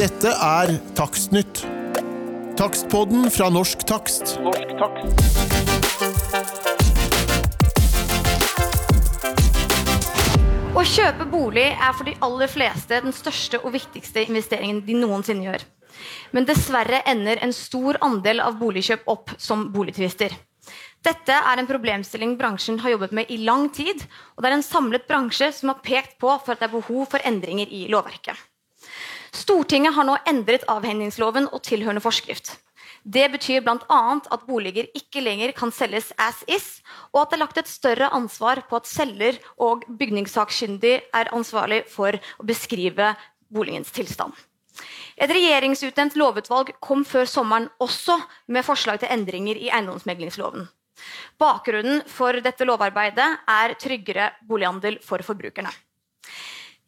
Dette er Takstnytt. Takstpodden fra Norsk Takst. Norsk takst. Å kjøpe bolig er for de aller fleste den største og viktigste investeringen de noensinne gjør. Men dessverre ender en stor andel av boligkjøp opp som boligtvister. Dette er en problemstilling bransjen har jobbet med i lang tid, og det er en samlet bransje som har pekt på for at det er behov for endringer i lovverket. Stortinget har nå endret avhendingsloven og tilhørende forskrift. Det betyr bl.a. at boliger ikke lenger kan selges as is, og at det er lagt et større ansvar på at selger og bygningssakkyndig er ansvarlig for å beskrive boligens tilstand. Et regjeringsutnevnt lovutvalg kom før sommeren også med forslag til endringer i eiendomsmeglingsloven. Bakgrunnen for dette lovarbeidet er tryggere bolighandel for forbrukerne.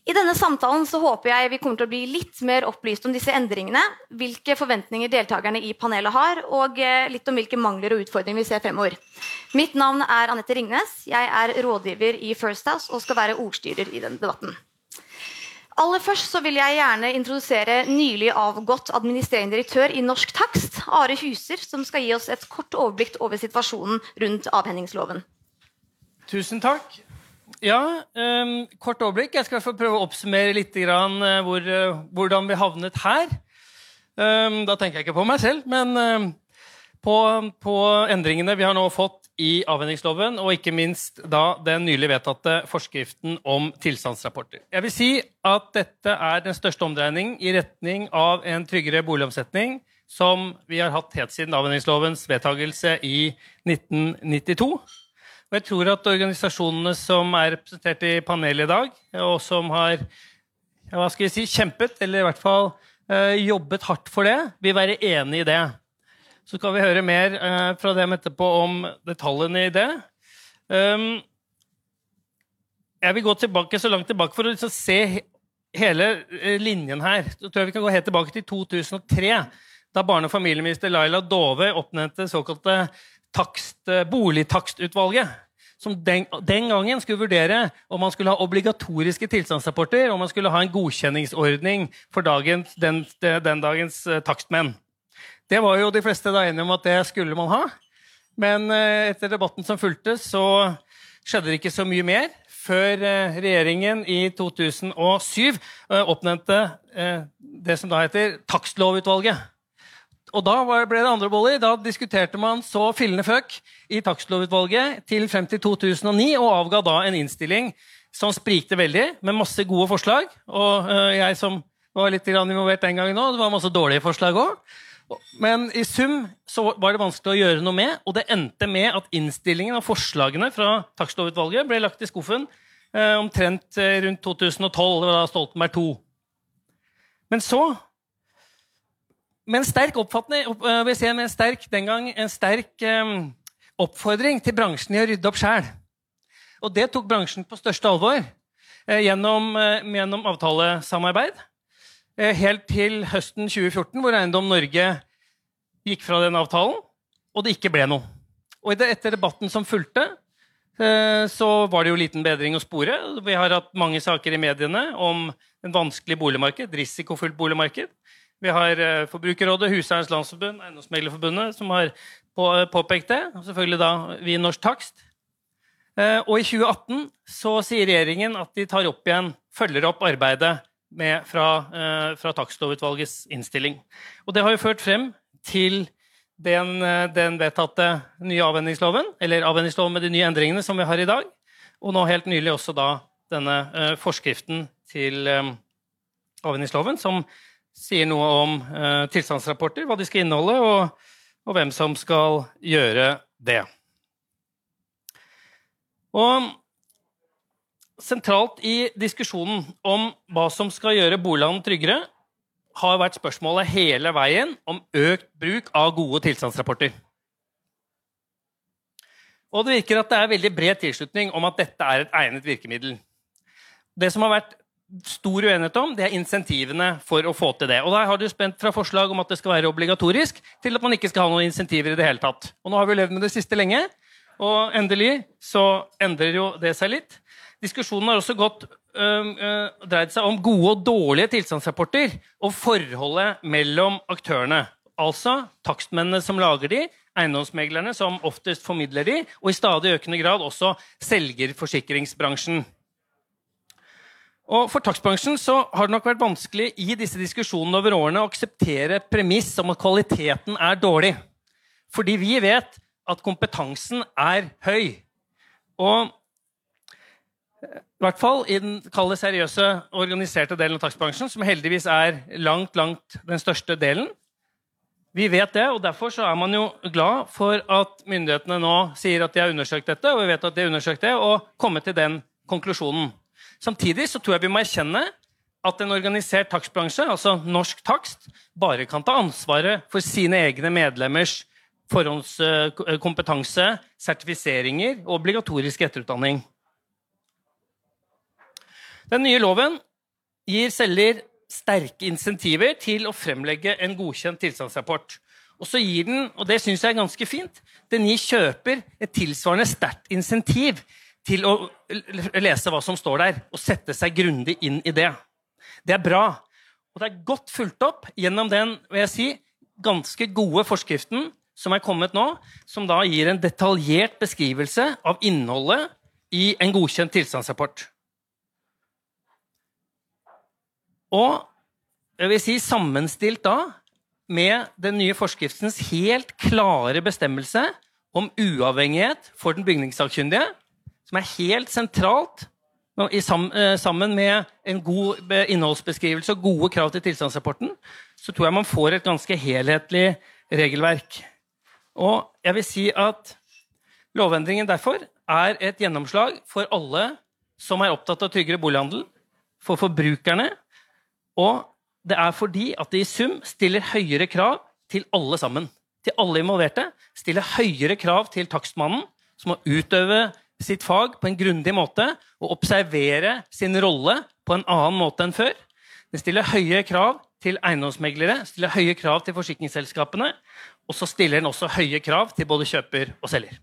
I denne samtalen så håper jeg vi kommer til å bli litt mer opplyst om disse endringene, hvilke forventninger deltakerne i panelet har, og eh, litt om hvilke mangler og utfordringer vi ser fremover. Mitt navn er Anette Ringnes. Jeg er rådgiver i First House og skal være ordstyrer i denne debatten. Aller først så vil jeg gjerne introdusere nylig avgått administrerende direktør i Norsk Takst, Are Huser, som skal gi oss et kort overblikk over situasjonen rundt avhendingsloven. Tusen takk. Ja, um, kort overblikk. Jeg skal få prøve å oppsummere litt grann, eh, hvor, eh, hvordan vi havnet her. Um, da tenker jeg ikke på meg selv, men um, på, på endringene vi har nå fått i avhendingsloven, og ikke minst da den nylig vedtatte forskriften om tilstandsrapporter. Jeg vil si at dette er den største omdreining i retning av en tryggere boligomsetning som vi har hatt helt siden avhendingslovens vedtakelse i 1992. Og jeg tror at organisasjonene som er representert i panelet i dag, og som har hva skal si, kjempet, eller i hvert fall eh, jobbet hardt for det, vil være enig i det. Så skal vi høre mer eh, fra dem etterpå om detaljene i det. Um, jeg vil gå tilbake så langt tilbake for å liksom se hele eh, linjen her. Så tror jeg vi kan gå helt tilbake til 2003, da barne- og familieminister Laila Dove oppnevnte såkalte takst, boligtakstutvalget. Som den, den gangen skulle vurdere om man skulle ha obligatoriske tilstandsrapporter, om man skulle ha en godkjenningsordning for dagens, den, den dagens uh, takstmenn. Det var jo de fleste da enige om at det skulle man ha. Men uh, etter debatten som fulgte, så skjedde det ikke så mye mer før uh, regjeringen i 2007 eh, oppnevnte det som da heter Takstlovutvalget. Og da ble det andre boller. Da diskuterte man så fillende føk i Takstlovutvalget til frem til 2009 og avga da en innstilling som sprikte veldig, med masse gode forslag. Og jeg som var litt involvert den gangen òg, det var masse dårlige forslag òg. Men i sum så var det vanskelig å gjøre noe med, og det endte med at innstillingen og forslagene fra takstlovutvalget ble lagt i skuffen eh, omtrent eh, rundt 2012. Det var da Stoltenberg II. Men så med en sterk oppfatning, opp, eh, vil si en sterk, den gang en sterk um, oppfordring til bransjen i å rydde opp sjæl. Og det tok bransjen på største alvor eh, gjennom, eh, gjennom avtalesamarbeid. Eh, helt til høsten 2014, hvor Eiendom Norge gikk fra den avtalen, og det ikke ble noe. Og etter debatten som fulgte, eh, så var det jo liten bedring å spore. Vi har hatt mange saker i mediene om en vanskelig boligmarked, risikofullt boligmarked. Vi har eh, Forbrukerrådet, Huseiernes Landsforbund, Eiendomsmeglerforbundet som har påpekt det. Og selvfølgelig da vi i Norsk Takst. Og i 2018 så sier regjeringen at de tar opp igjen, følger opp arbeidet med, fra, eh, fra takstlovutvalgets innstilling. Og det har jo ført frem til den, eh, den vedtatte nye avvenningsloven, eller avvenningsloven med de nye endringene som vi har i dag. Og nå helt nylig også da denne eh, forskriften til eh, avvenningsloven, som sier noe om eh, tilstandsrapporter, hva de skal inneholde, og, og hvem som skal gjøre det. Og Sentralt i diskusjonen om hva som skal gjøre bolighandelen tryggere, har vært spørsmålet hele veien om økt bruk av gode tilstandsrapporter. Og det virker at det er veldig bred tilslutning om at dette er et egnet virkemiddel. Det som har vært stor uenighet om, det er insentivene for å få til det. Og der har du spent fra forslag om at det skal være obligatorisk, til at man ikke skal ha noen insentiver i det hele tatt. Og nå har vi levd med det siste lenge, og endelig så endrer jo det seg litt. Diskusjonen har også gått, øh, øh, dreid seg om gode og dårlige tilstandsrapporter og forholdet mellom aktørene. Altså takstmennene som lager de, eiendomsmeglerne som oftest formidler de, og i stadig økende grad også selgerforsikringsbransjen. Og For takstbransjen så har det nok vært vanskelig i disse diskusjonene over årene å akseptere premiss om at kvaliteten er dårlig. Fordi vi vet at kompetansen er høy. Og i hvert fall i den kalde, seriøse, organiserte delen av takstbransjen, som heldigvis er langt, langt den største delen. Vi vet det, og derfor er man jo glad for at myndighetene nå sier at de har undersøkt dette, og vi vet at de har undersøkt det, og kommet til den konklusjonen. Samtidig så tror jeg vi må erkjenne at en organisert takstbransje, altså Norsk Takst, bare kan ta ansvaret for sine egne medlemmers forhåndskompetanse, sertifiseringer og obligatorisk etterutdanning. Den nye loven gir selger sterke insentiver til å fremlegge en godkjent tilstandsrapport. Og så gir den, og det syns jeg er ganske fint, den gir kjøper et tilsvarende sterkt insentiv til å lese hva som står der, og sette seg grundig inn i det. Det er bra. Og det er godt fulgt opp gjennom den vil jeg si, ganske gode forskriften som er kommet nå, som da gir en detaljert beskrivelse av innholdet i en godkjent tilstandsrapport. Og jeg vil si sammenstilt da med den nye forskriftens helt klare bestemmelse om uavhengighet for den bygningssakkyndige, som er helt sentralt eh, sammen med en god innholdsbeskrivelse og gode krav til tilstandsrapporten, så tror jeg man får et ganske helhetlig regelverk. Og jeg vil si at lovendringen derfor er et gjennomslag for alle som er opptatt av tryggere bolighandel, for forbrukerne og det er fordi at det i sum stiller høyere krav til alle sammen. Til alle involverte. Stiller høyere krav til takstmannen, som må utøve sitt fag på en grundig måte og observere sin rolle på en annen måte enn før. Det stiller høye krav til eiendomsmeglere, stiller høye krav til forsikringsselskapene, og så stiller den også høye krav til både kjøper og selger.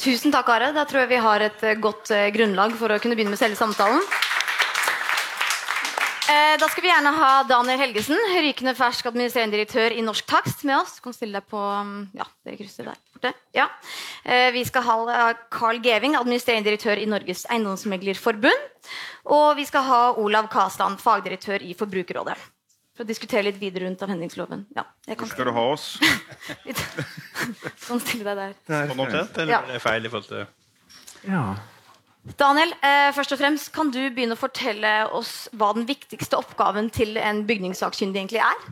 Tusen takk, Are. Da tror jeg vi har et godt eh, grunnlag for å kunne begynne med selve samtalen. Eh, da skal vi gjerne ha Daniel Helgesen, rykende fersk administrerende direktør i Norsk Takst, med oss. Du kan stille deg på mm, Ja, dere krysser der borte. Ja. Eh, vi skal ha Carl Geving, administrerende direktør i Norges Eiendomsmeglerforbund. Og vi skal ha Olav Kasland, fagdirektør i Forbrukerrådet. For å diskutere litt videre rundt avhendingsloven. Ja, Hvor skal du ha oss? sånn stille deg der. På noe tett, eller ja. er det feil i forhold til Ja. Daniel, eh, først og fremst, kan du begynne å fortelle oss hva den viktigste oppgaven til en bygningssakkyndig egentlig er?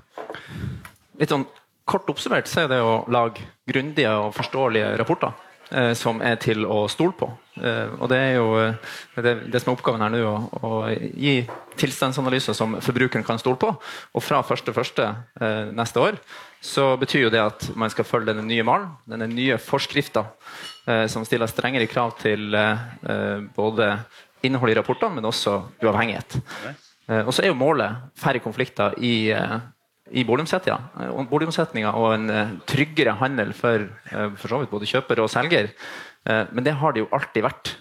Litt sånn Kort oppsummert så er det å lage grundige og forståelige rapporter eh, som er til å stole på. Eh, og Det er jo eh, det, det, som er oppgaven her nå, å, å gi tilstandsanalyser som forbrukeren kan stole på. Og fra 1.1. Eh, neste år så betyr jo det at man skal følge denne nye malen, denne nye forskrifta Eh, som stiller strengere krav til både innhold i rapportene, men også uavhengighet. Og så er jo målet færre konflikter i, i boligomsetninga og en tryggere handel for, for så vidt både kjøper og selger. Men det har det jo alltid vært.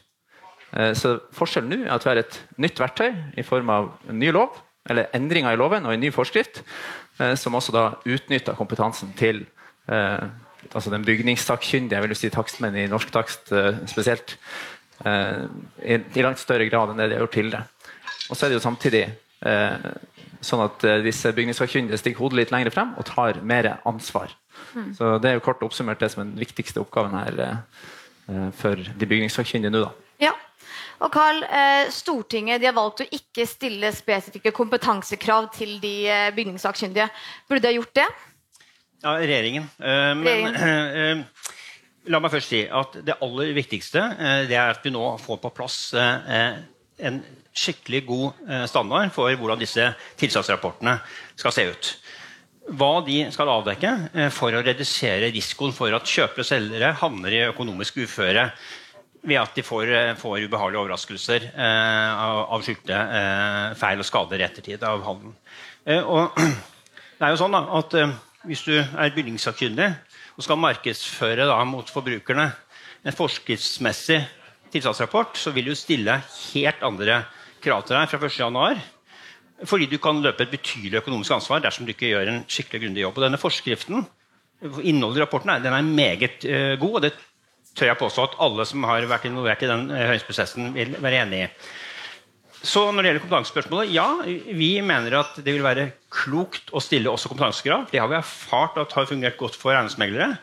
Så forskjellen nå er at vi har et nytt verktøy i form av en ny lov, eller endringer i loven og en ny forskrift, som også da utnytter kompetansen til altså den bygningstakkyndige, jeg vil si takstmenn i norsk takst spesielt, i, langt større grad enn det de har gjort tidligere. Og så er det jo samtidig sånn at disse bygningssakkyndige stikker hodet litt lenger frem og tar mer ansvar. Mm. Så Det er jo kort oppsummert det som er den viktigste oppgaven her for de bygningssakkyndige nå. da. Ja, og Carl, Stortinget har valgt å ikke stille spesifikke kompetansekrav til de bygningssakkyndige. Burde de ha gjort det? Ja, regjeringen. Men uh, la meg først si at det aller viktigste det er at vi nå får på plass en skikkelig god standard for hvordan disse tilstandsrapportene skal se ut. Hva de skal avdekke for å redusere risikoen for at kjøpere og selgere havner i økonomisk uføre ved at de får, får ubehagelige overraskelser av, av skyldte feil og skader i ettertid av handelen. og det er jo sånn da, at hvis du er bygningssakkyndig og skal markedsføre da, mot forbrukerne en forskriftsmessig tilstandsrapport, så vil du stille helt andre krav til deg fra 1.1. Fordi du kan løpe et betydelig økonomisk ansvar dersom du ikke gjør en skikkelig grundig jobb. Og denne forskriften, innholdet i rapporten, den er meget uh, god. og det tør jeg påstå at alle som har vært involvert i den uh, høringsprosessen, vil være enig i. Så når det gjelder kompetansespørsmålet, ja, vi mener at det vil være klokt å stille også kompetansekrav. Det har vi erfart at har fungert godt for eiendomsmeglere.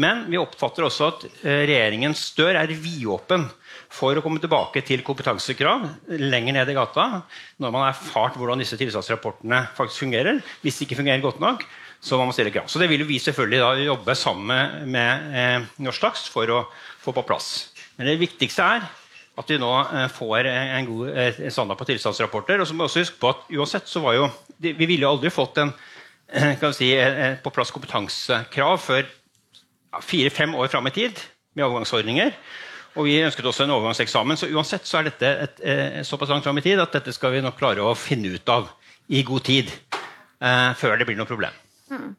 Men vi oppfatter også at regjeringen regjeringens dør er vidåpen for å komme tilbake til kompetansekrav lenger ned i gata når man har erfart hvordan disse tilstandsrapportene faktisk fungerer. Hvis de ikke fungerer godt nok, så må man stille krav. Så det vil vi selvfølgelig jobbe sammen med eh, Norsk Dags for å få på plass. Men det viktigste er at vi nå eh, får en god eh, standard på tilstandsrapporter. Og så må vi også huske på at uansett så var jo Vi ville jo aldri fått en eh, kan vi si, på plass kompetansekrav før fire-fem år fram i tid med overgangsordninger. Og vi ønsket også en overgangseksamen. Så uansett så er dette et, et, såpass langt fram i tid at dette skal vi nok klare å finne ut av i god tid. Eh, før det blir noe problem. Mm.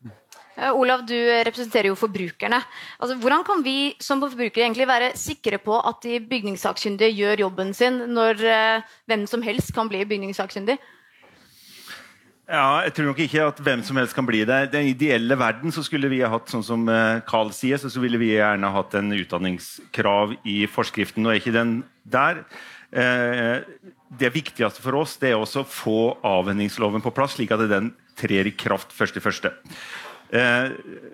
Olav, du representerer jo forbrukerne. Altså, hvordan kan vi som forbrukere egentlig være sikre på at de bygningssakkyndige gjør jobben sin, når uh, hvem som helst kan bli bygningssakkyndig? Ja, jeg tror nok ikke at hvem som helst kan bli det. I den ideelle verden så skulle vi ha hatt sånn som eh, Carl sier, så ville vi gjerne hatt en utdanningskrav i forskriften. Nå er ikke den der. Eh, det viktigste for oss det er også å få avhendingsloven på plass, slik at den trer i kraft 1.1. Eh,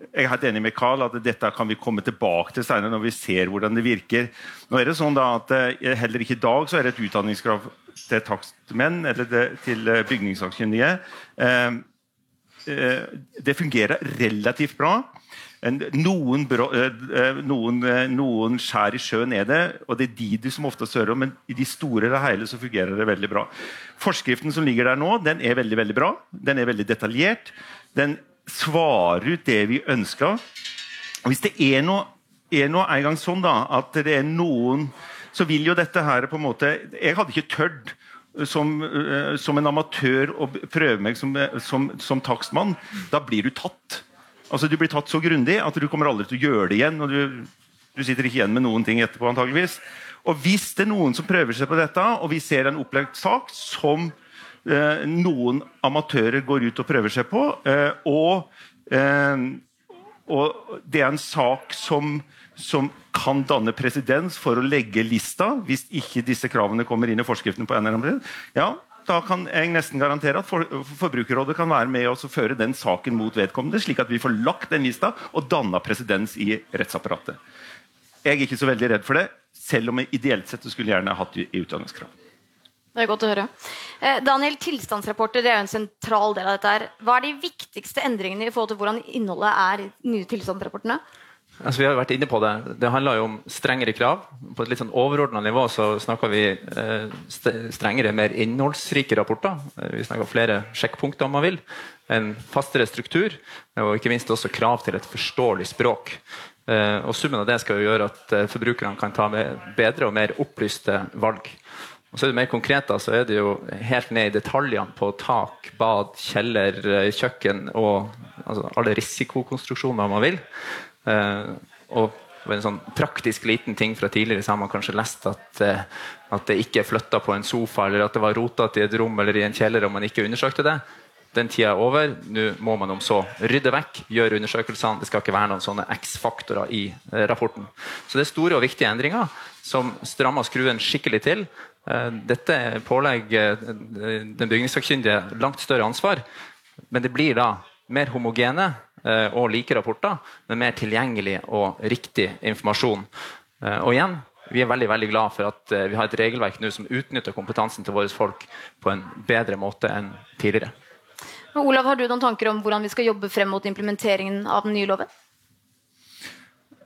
jeg er helt enig med Carl at dette kan vi komme tilbake til senere når vi ser hvordan det virker. Nå er det sånn at eh, Heller ikke i dag så er det et utdanningskrav til takstmenn eller til eh, bygningssakkyndige. Det fungerer relativt bra. Noen, noen, noen, skjær i sjøen er det, og det er de du som ofte hører om, men i de store og hele så fungerer det veldig bra. Forskriften som ligger der nå, den er veldig veldig bra. Den er veldig detaljert. Den svarer ut det vi ønsker. Hvis det er noe, er noe en gang sånn da, at det er noen Så vil jo dette her på en måte Jeg hadde ikke tørt som, uh, som en amatør å prøve meg som, som, som, takstmann. Da blir du tatt. Altså Du blir tatt så grundig at du kommer aldri til å gjøre det igjen. og du, du sitter ikke igjen med noen ting etterpå, antageligvis. Og Hvis det er noen som prøver seg på dette, og vi ser en opplagt sak som Eh, noen amatører går ut og prøver seg på. Eh, og, eh, og det er en sak som, som kan danne presedens for å legge lista, hvis ikke disse kravene kommer inn i forskriften. på en eller annen ja, da kan jeg nesten garantere at for, Forbrukerrådet kan være med og føre den saken mot vedkommende, slik at vi får lagt den lista og danna presedens i rettsapparatet. Jeg er ikke så veldig redd for det, selv om jeg ideelt sett skulle gjerne hatt i utdanningskrav. Det er godt å høre. Eh, Daniel, Tilstandsrapporter er jo en sentral del av dette. her. Hva er de viktigste endringene i forhold til hvordan innholdet er i nye tilstandsrapportene? Altså, vi har vært inne på Det Det handler jo om strengere krav. På et litt sånn overordna nivå så snakker vi eh, strengere, mer innholdsrike rapporter. Eh, vi snakker flere sjekkpunkter, om man vil. En fastere struktur, og ikke minst også krav til et forståelig språk. Eh, og Summen av det skal jo gjøre at eh, forbrukerne kan ta bedre og mer opplyste valg. Og så er det mer konkret, da, så er det jo helt ned i detaljene på tak, bad, kjeller, eh, kjøkken og altså, alle risikokonstruksjoner man vil. Eh, og en sånn praktisk liten ting fra tidligere så har man kanskje lest at, eh, at det ikke er flytta på en sofa, eller at det var rotete i et rom eller i en kjeller, og man ikke undersøkte det. Den tida er over. Nå må man om så rydde vekk, gjøre undersøkelsene. Det skal ikke være noen sånne X-faktorer i eh, rapporten. Så det er store og viktige endringer som strammer skruen skikkelig til. Eh, dette pålegger eh, den bygningssakkyndige langt større ansvar, men det blir da mer homogene eh, og like rapporter, men mer tilgjengelig og riktig informasjon. Og igjen, vi er veldig veldig glad for at vi har et regelverk nå som utnytter kompetansen til våre folk på en bedre måte enn tidligere. Olav, har du noen tanker om hvordan vi skal jobbe frem mot implementeringen av den nye loven?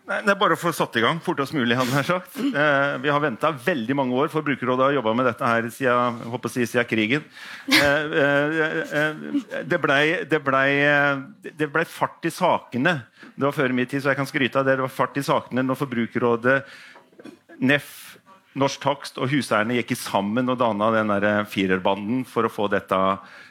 Nei, det er bare å få satt i gang fortest mulig. hadde jeg sagt. Eh, vi har venta veldig mange år, for Brukerrådet har jobba med dette her siden, håper si, siden krigen. Eh, eh, eh det blei ble, ble fart i sakene. Det var før min tid, så jeg kan skryte av det. Det var fart i sakene når Forbrukerrådet, NEF, Norsk Takst og huseierne gikk sammen og danna den firerbanden for å få dette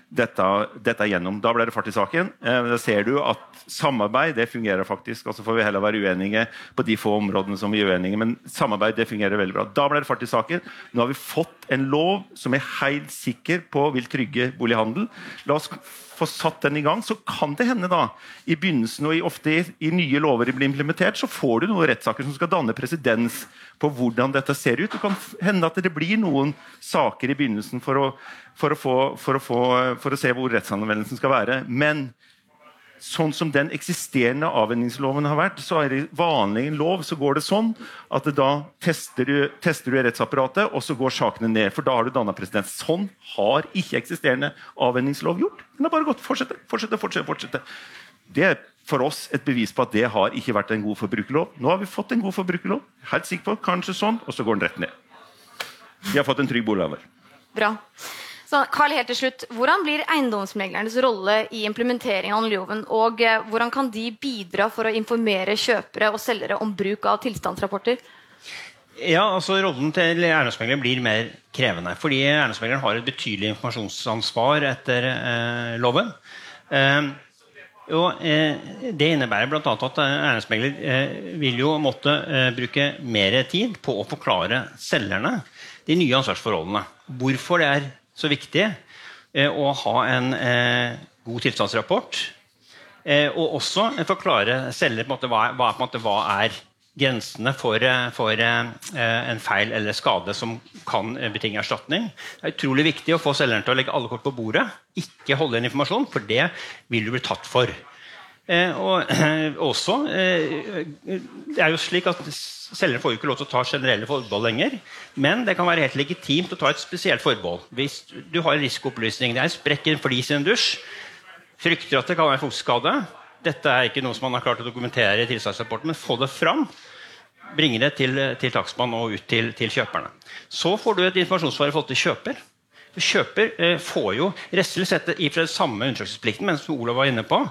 dette, dette gjennom. Da ble det fart i saken. Eh, da ser du at samarbeid det fungerer faktisk. og Så får vi heller være uenige på de få områdene som vi er uenige, men samarbeid det fungerer veldig bra. Da ble det fart i saken. Nå har vi fått en lov som er helt sikker på vil trygge bolighandel. La oss få satt den i gang, så kan det hende da, i begynnelsen og i, ofte i, i nye lover blir implementert, så får du noen rettssaker som skal danne presedens på hvordan dette ser ut. Det kan hende at det blir noen saker i begynnelsen for å, for å, få, for å, få, for å se hvor rettsanvendelsen skal være. Men sånn som den eksisterende avvenningsloven har vært, så er det vanlig en lov så går det sånn at da tester du, tester du rettsapparatet, og så går sakene ned. For da har du danna president. Sånn har ikke eksisterende avvenningslov gjort. Den har bare gått fortsette, fortsette, fortsette. fortsette. Det er for oss et bevis på at det har ikke vært en god forbrukerlov. Nå har vi fått en god forbrukerlov. Helt sikker på, kanskje sånn, og så går den rett ned. Vi har fått en trygg bolighaver. Bra. Så Carl, helt til slutt, Hvordan blir eiendomsmeglernes rolle i implementeringen av loven, og eh, hvordan kan de bidra for å informere kjøpere og selgere om bruk av tilstandsrapporter? Ja, altså Rollen til eiendomsmegler blir mer krevende. Fordi eiendomsmegleren har et betydelig informasjonsansvar etter eh, loven. Eh, og, eh, det innebærer bl.a. at eiendomsmegler eh, vil jo måtte eh, bruke mer tid på å forklare selgerne de nye ansvarsforholdene. Hvorfor det er så viktig eh, å ha en eh, god tilstandsrapport. Eh, og også forklare selger på hva, hva, på hva, er grensene for, for en feil eller skade som kan betinge erstatning. Det er utrolig viktig å få selgeren til å legge alle kort på bordet. Ikke holde igjen informasjon, for det vil du bli tatt for. Eh, og eh, også eh, Det er jo slik at Selgeren får jo ikke lov til å ta generelle forbehold lenger. Men det kan være helt legitimt å ta et spesielt forbehold. Hvis du har en risikoopplysning, det er en sprekk i en flis i en dusj, frykter at det kan være fuktskade Dette er ikke noe som man har klart å dokumentere i tilstandsrapporten, men få det fram. Bringe det til, til takstmannen og ut til, til kjøperne. Så får du et informasjonssvar i forhold til kjøper. Kjøper eh, får jo restelig sett i fra samme undersøkelsesplikten, men som Olav var inne på,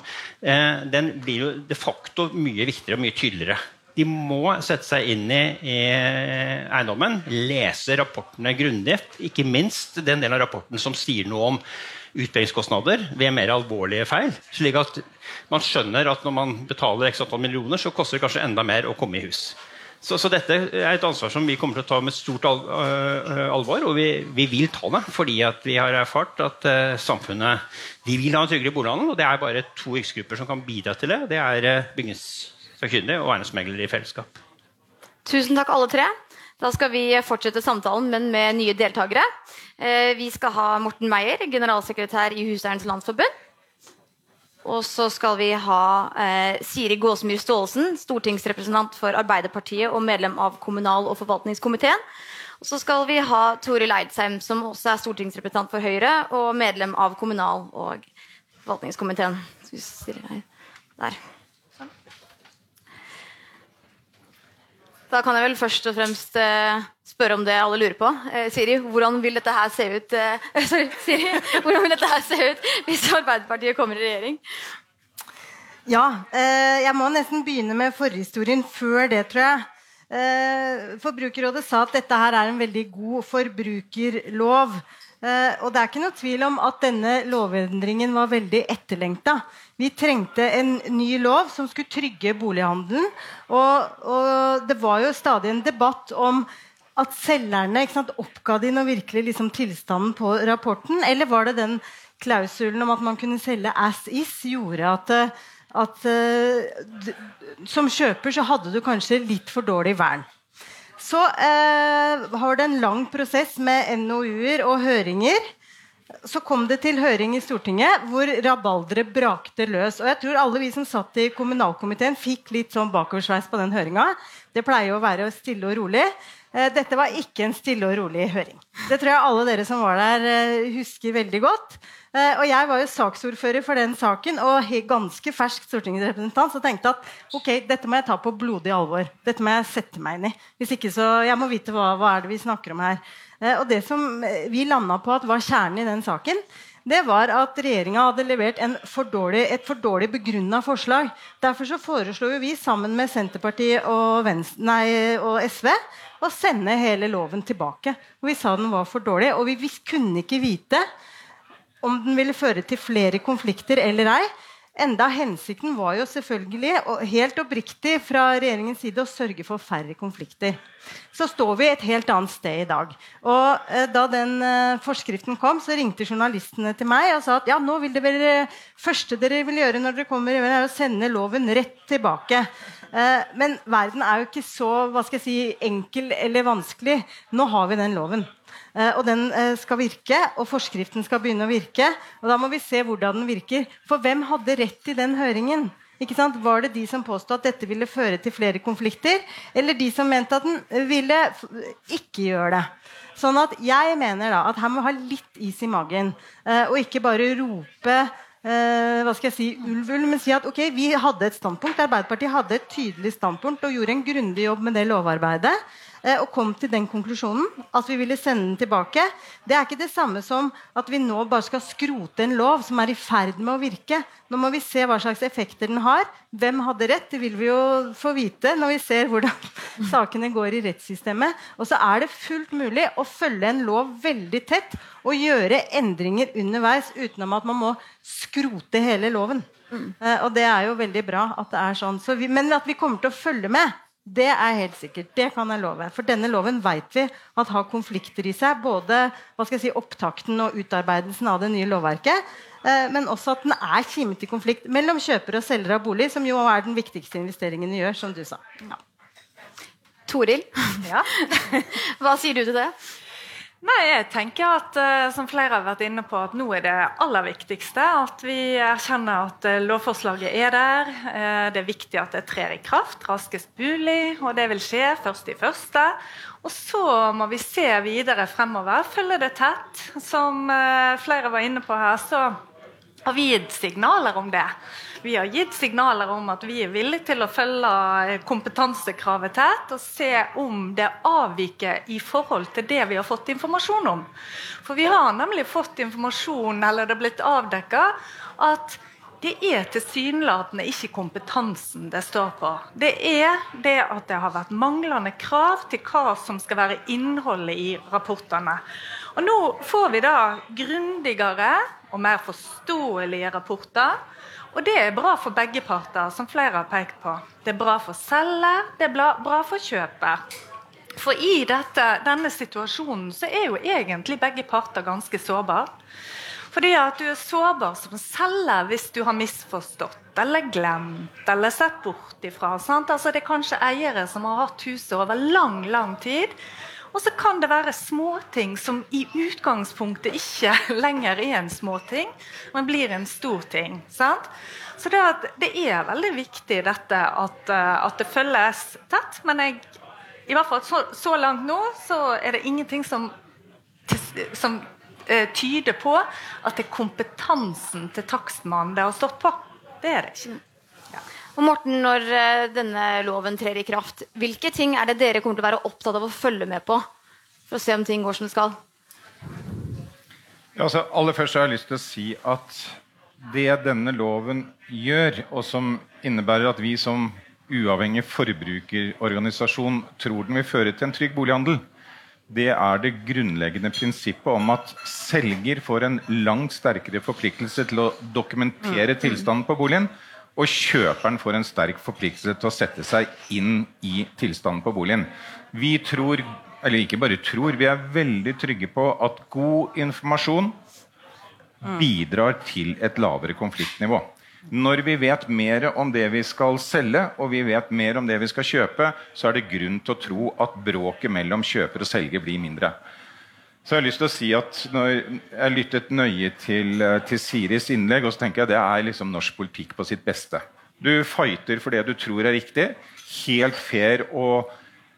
eh, den blir jo de facto mye viktigere og mye tydeligere. De må sette seg inn i, i eiendommen, lese rapportene grundig. Ikke minst den delen av rapporten som sier noe om utbyggingskostnader ved mer alvorlige feil. Slik at man skjønner at når man betaler x antall millioner, så koster det kanskje enda mer å komme i hus. Så, så, dette er et ansvar som vi kommer til å ta med stort al uh, alvor. Og vi, vi, vil ta det, fordi vi har erfart at uh, samfunnet de vil ha en tryggere bolighandel. Og det er bare to yrkesgrupper som kan bidra til det. Det er uh, bygningssakkyndige og eiendomsmeglere i fellesskap. Tusen takk, alle tre. Da skal vi fortsette samtalen, men med nye deltakere. Vi skal ha Morten Meyer, generalsekretær i Huseiernes Landsforbund. Og så skal vi ha eh, Siri Gåsemyr Staalesen, stortingsrepresentant for Arbeiderpartiet og medlem av kommunal- og forvaltningskomiteen. Og så skal vi ha Toril Eidsheim, som også er stortingsrepresentant for Høyre og medlem av kommunal- og forvaltningskomiteen. Der. Da kan jeg vel først og fremst eh, spørre om det alle lurer på. Eh, Siri, hvordan vil dette her se ut eh, sorry, Siri, hvordan vil dette her se ut hvis Arbeiderpartiet kommer i regjering? Ja, eh, jeg må nesten begynne med forhistorien før det, tror jeg. Eh, Forbrukerrådet sa at dette her er en veldig god forbrukerlov. Eh, og det er ikke noe tvil om at denne lovendringen var veldig etterlengta. Vi trengte en ny lov som skulle trygge bolighandelen. Og, og det var jo stadig en debatt om at selgerne sant, Oppga de nå virkelig liksom tilstanden på rapporten, eller var det den klausulen om at man kunne selge as is, gjorde at, at uh, som kjøper så hadde du kanskje litt for dårlig vern. Så uh, har det en lang prosess med NOU-er og høringer så kom det til høring i Stortinget hvor rabalderet brakte løs. Og jeg tror alle vi som satt i kommunalkomiteen, fikk litt sånn bakoversveis på den høringa. Det pleier å være stille og rolig. Eh, dette var ikke en stille og rolig høring. Det tror jeg alle dere som var der, eh, husker veldig godt. Eh, og jeg var jo saksordfører for den saken og ganske fersk stortingsrepresentant. Så tenkte at ok, dette må jeg ta på blodig alvor. Dette må jeg sette meg inn i. Hvis ikke så, Jeg må vite hva, hva er det vi snakker om her. Og det som vi landa på at var kjernen i den saken, det var at regjeringa hadde levert for dårlig, et for dårlig begrunna forslag. Derfor så foreslo vi sammen med Senterpartiet og, Venstre, nei, og, SV å sende hele loven tilbake. Og vi sa den var for dårlig, og vi, kunne ikke vite om den ville føre til flere konflikter eller ei. Enda hensikten var jo selvfølgelig og helt oppriktig fra regjeringens side å sørge for færre konflikter. Så står vi et helt annet sted i dag. Og eh, Da den eh, forskriften kom, så ringte journalistene til meg og sa at ja, nå vil det være, første dere vil gjøre når dere kommer, er å sende loven rett tilbake. Eh, men verden er jo ikke så hva skal jeg si, enkel eller vanskelig. Nå har vi den loven. Eh, og den eh, skal virke, og forskriften skal begynne å virke. Og da må vi se hvordan den virker. For hvem hadde rett i den høringen? Var det de som påstod at dette ville føre til flere konflikter, eller de som mente at den ville ikke gjøre det? Sånn at jeg mener da at her må vi ha litt is i magen, eh, og ikke bare rope hva skal jeg si, ulv, ulv, men si at ok, vi hadde et standpunkt. Arbeiderpartiet hadde et tydelig standpunkt og gjorde en grundig jobb med det lovarbeidet. Eh, og kom til den konklusjonen at vi ville sende den tilbake. Det er ikke det samme som at vi nå bare skal skrote en lov som er i ferd med å virke. Nå må vi se hva slags effekter den har. Hvem hadde rett? Det vil vi jo få vite når vi ser hvordan sakene går i rettssystemet. Og så er det fullt mulig å følge en lov veldig tett og gjøre endringer underveis utenom at man må skrote hele loven. Mm. og det er jo veldig bra at det er sånn. Så vi, men at vi kommer til å følge med det er helt sikkert. Det kan jeg love. For denne loven vet vi at har konflikter i seg. Både hva skal jeg si, opptakten og utarbeidelsen av det nye lovverket. Eh, men også at den er kimet i konflikt mellom kjøper og selger av bolig, som jo er den viktigste investeringen vi gjør, som du sa. Ja. Toril, ja. hva sier du til det? Nei, jeg tenker at uh, som flere har vært inne på, at nå er det aller viktigste at vi erkjenner at uh, lovforslaget er der. Uh, det er viktig at det trer i kraft raskest mulig, og det vil skje først i første. Og så må vi se videre fremover, følge det tett. Som flere var inne på her, så har vi gitt signaler om det. Vi har gitt signaler om at vi er villige til å følge kompetansekravet tett og se om det avviker i forhold til det vi har fått informasjon om. For vi har nemlig fått informasjon, eller det er blitt avdekka, at det er tilsynelatende ikke kompetansen det står på. Det er det at det har vært manglende krav til hva som skal være innholdet i rapportene. Og Nå får vi da grundigere og mer forståelige rapporter. Og det er bra for begge parter, som flere har pekt på. Det er bra for selger, det er bra for kjøper. For i dette, denne situasjonen så er jo egentlig begge parter ganske sårbare. Fordi at du er sårbar som selger hvis du har misforstått eller glemt eller sett bort ifra. Altså, det er kanskje eiere som har hatt huset over lang, lang tid og så kan det være småting som i utgangspunktet ikke lenger er en småting, men blir en stor ting. Sant? Så det, det, er veldig viktig dette at, eh, at, det følges tett. Men jeg, i hvert fall så, så, langt nå så er det ingenting som, som uh, tyder på at det er kompetansen til takstmannen det har stått på. Det er det ikke. Og Morten, Når eh, denne loven trer i kraft, hvilke ting er det dere kommer til å være opptatt av å følge med på? For å se om ting går som det skal? Ja, altså, aller først har jeg lyst til å si at det denne loven gjør, og som innebærer at vi som uavhengig forbrukerorganisasjon tror den vil føre til en trygg bolighandel, det er det grunnleggende prinsippet om at selger får en langt sterkere forpliktelse til å dokumentere mm. tilstanden på boligen og kjøperen får en sterk forpliktelse til å sette seg inn i tilstanden på boligen. Vi tror, eller ikke bare tror, vi er veldig trygge på at god informasjon bidrar til et lavere konfliktnivå. Når vi vet mer om det vi skal selge, og vi vet mer om det vi skal kjøpe, så er det grunn til å tro at bråket mellom kjøper og selger blir mindre. Så jeg har lyst til å si at når Jeg lyttet nøye til, eh, til Siris innlegg, og så tenker jeg det er liksom norsk politikk på sitt beste. Du fighter for det du tror er riktig. Helt fair å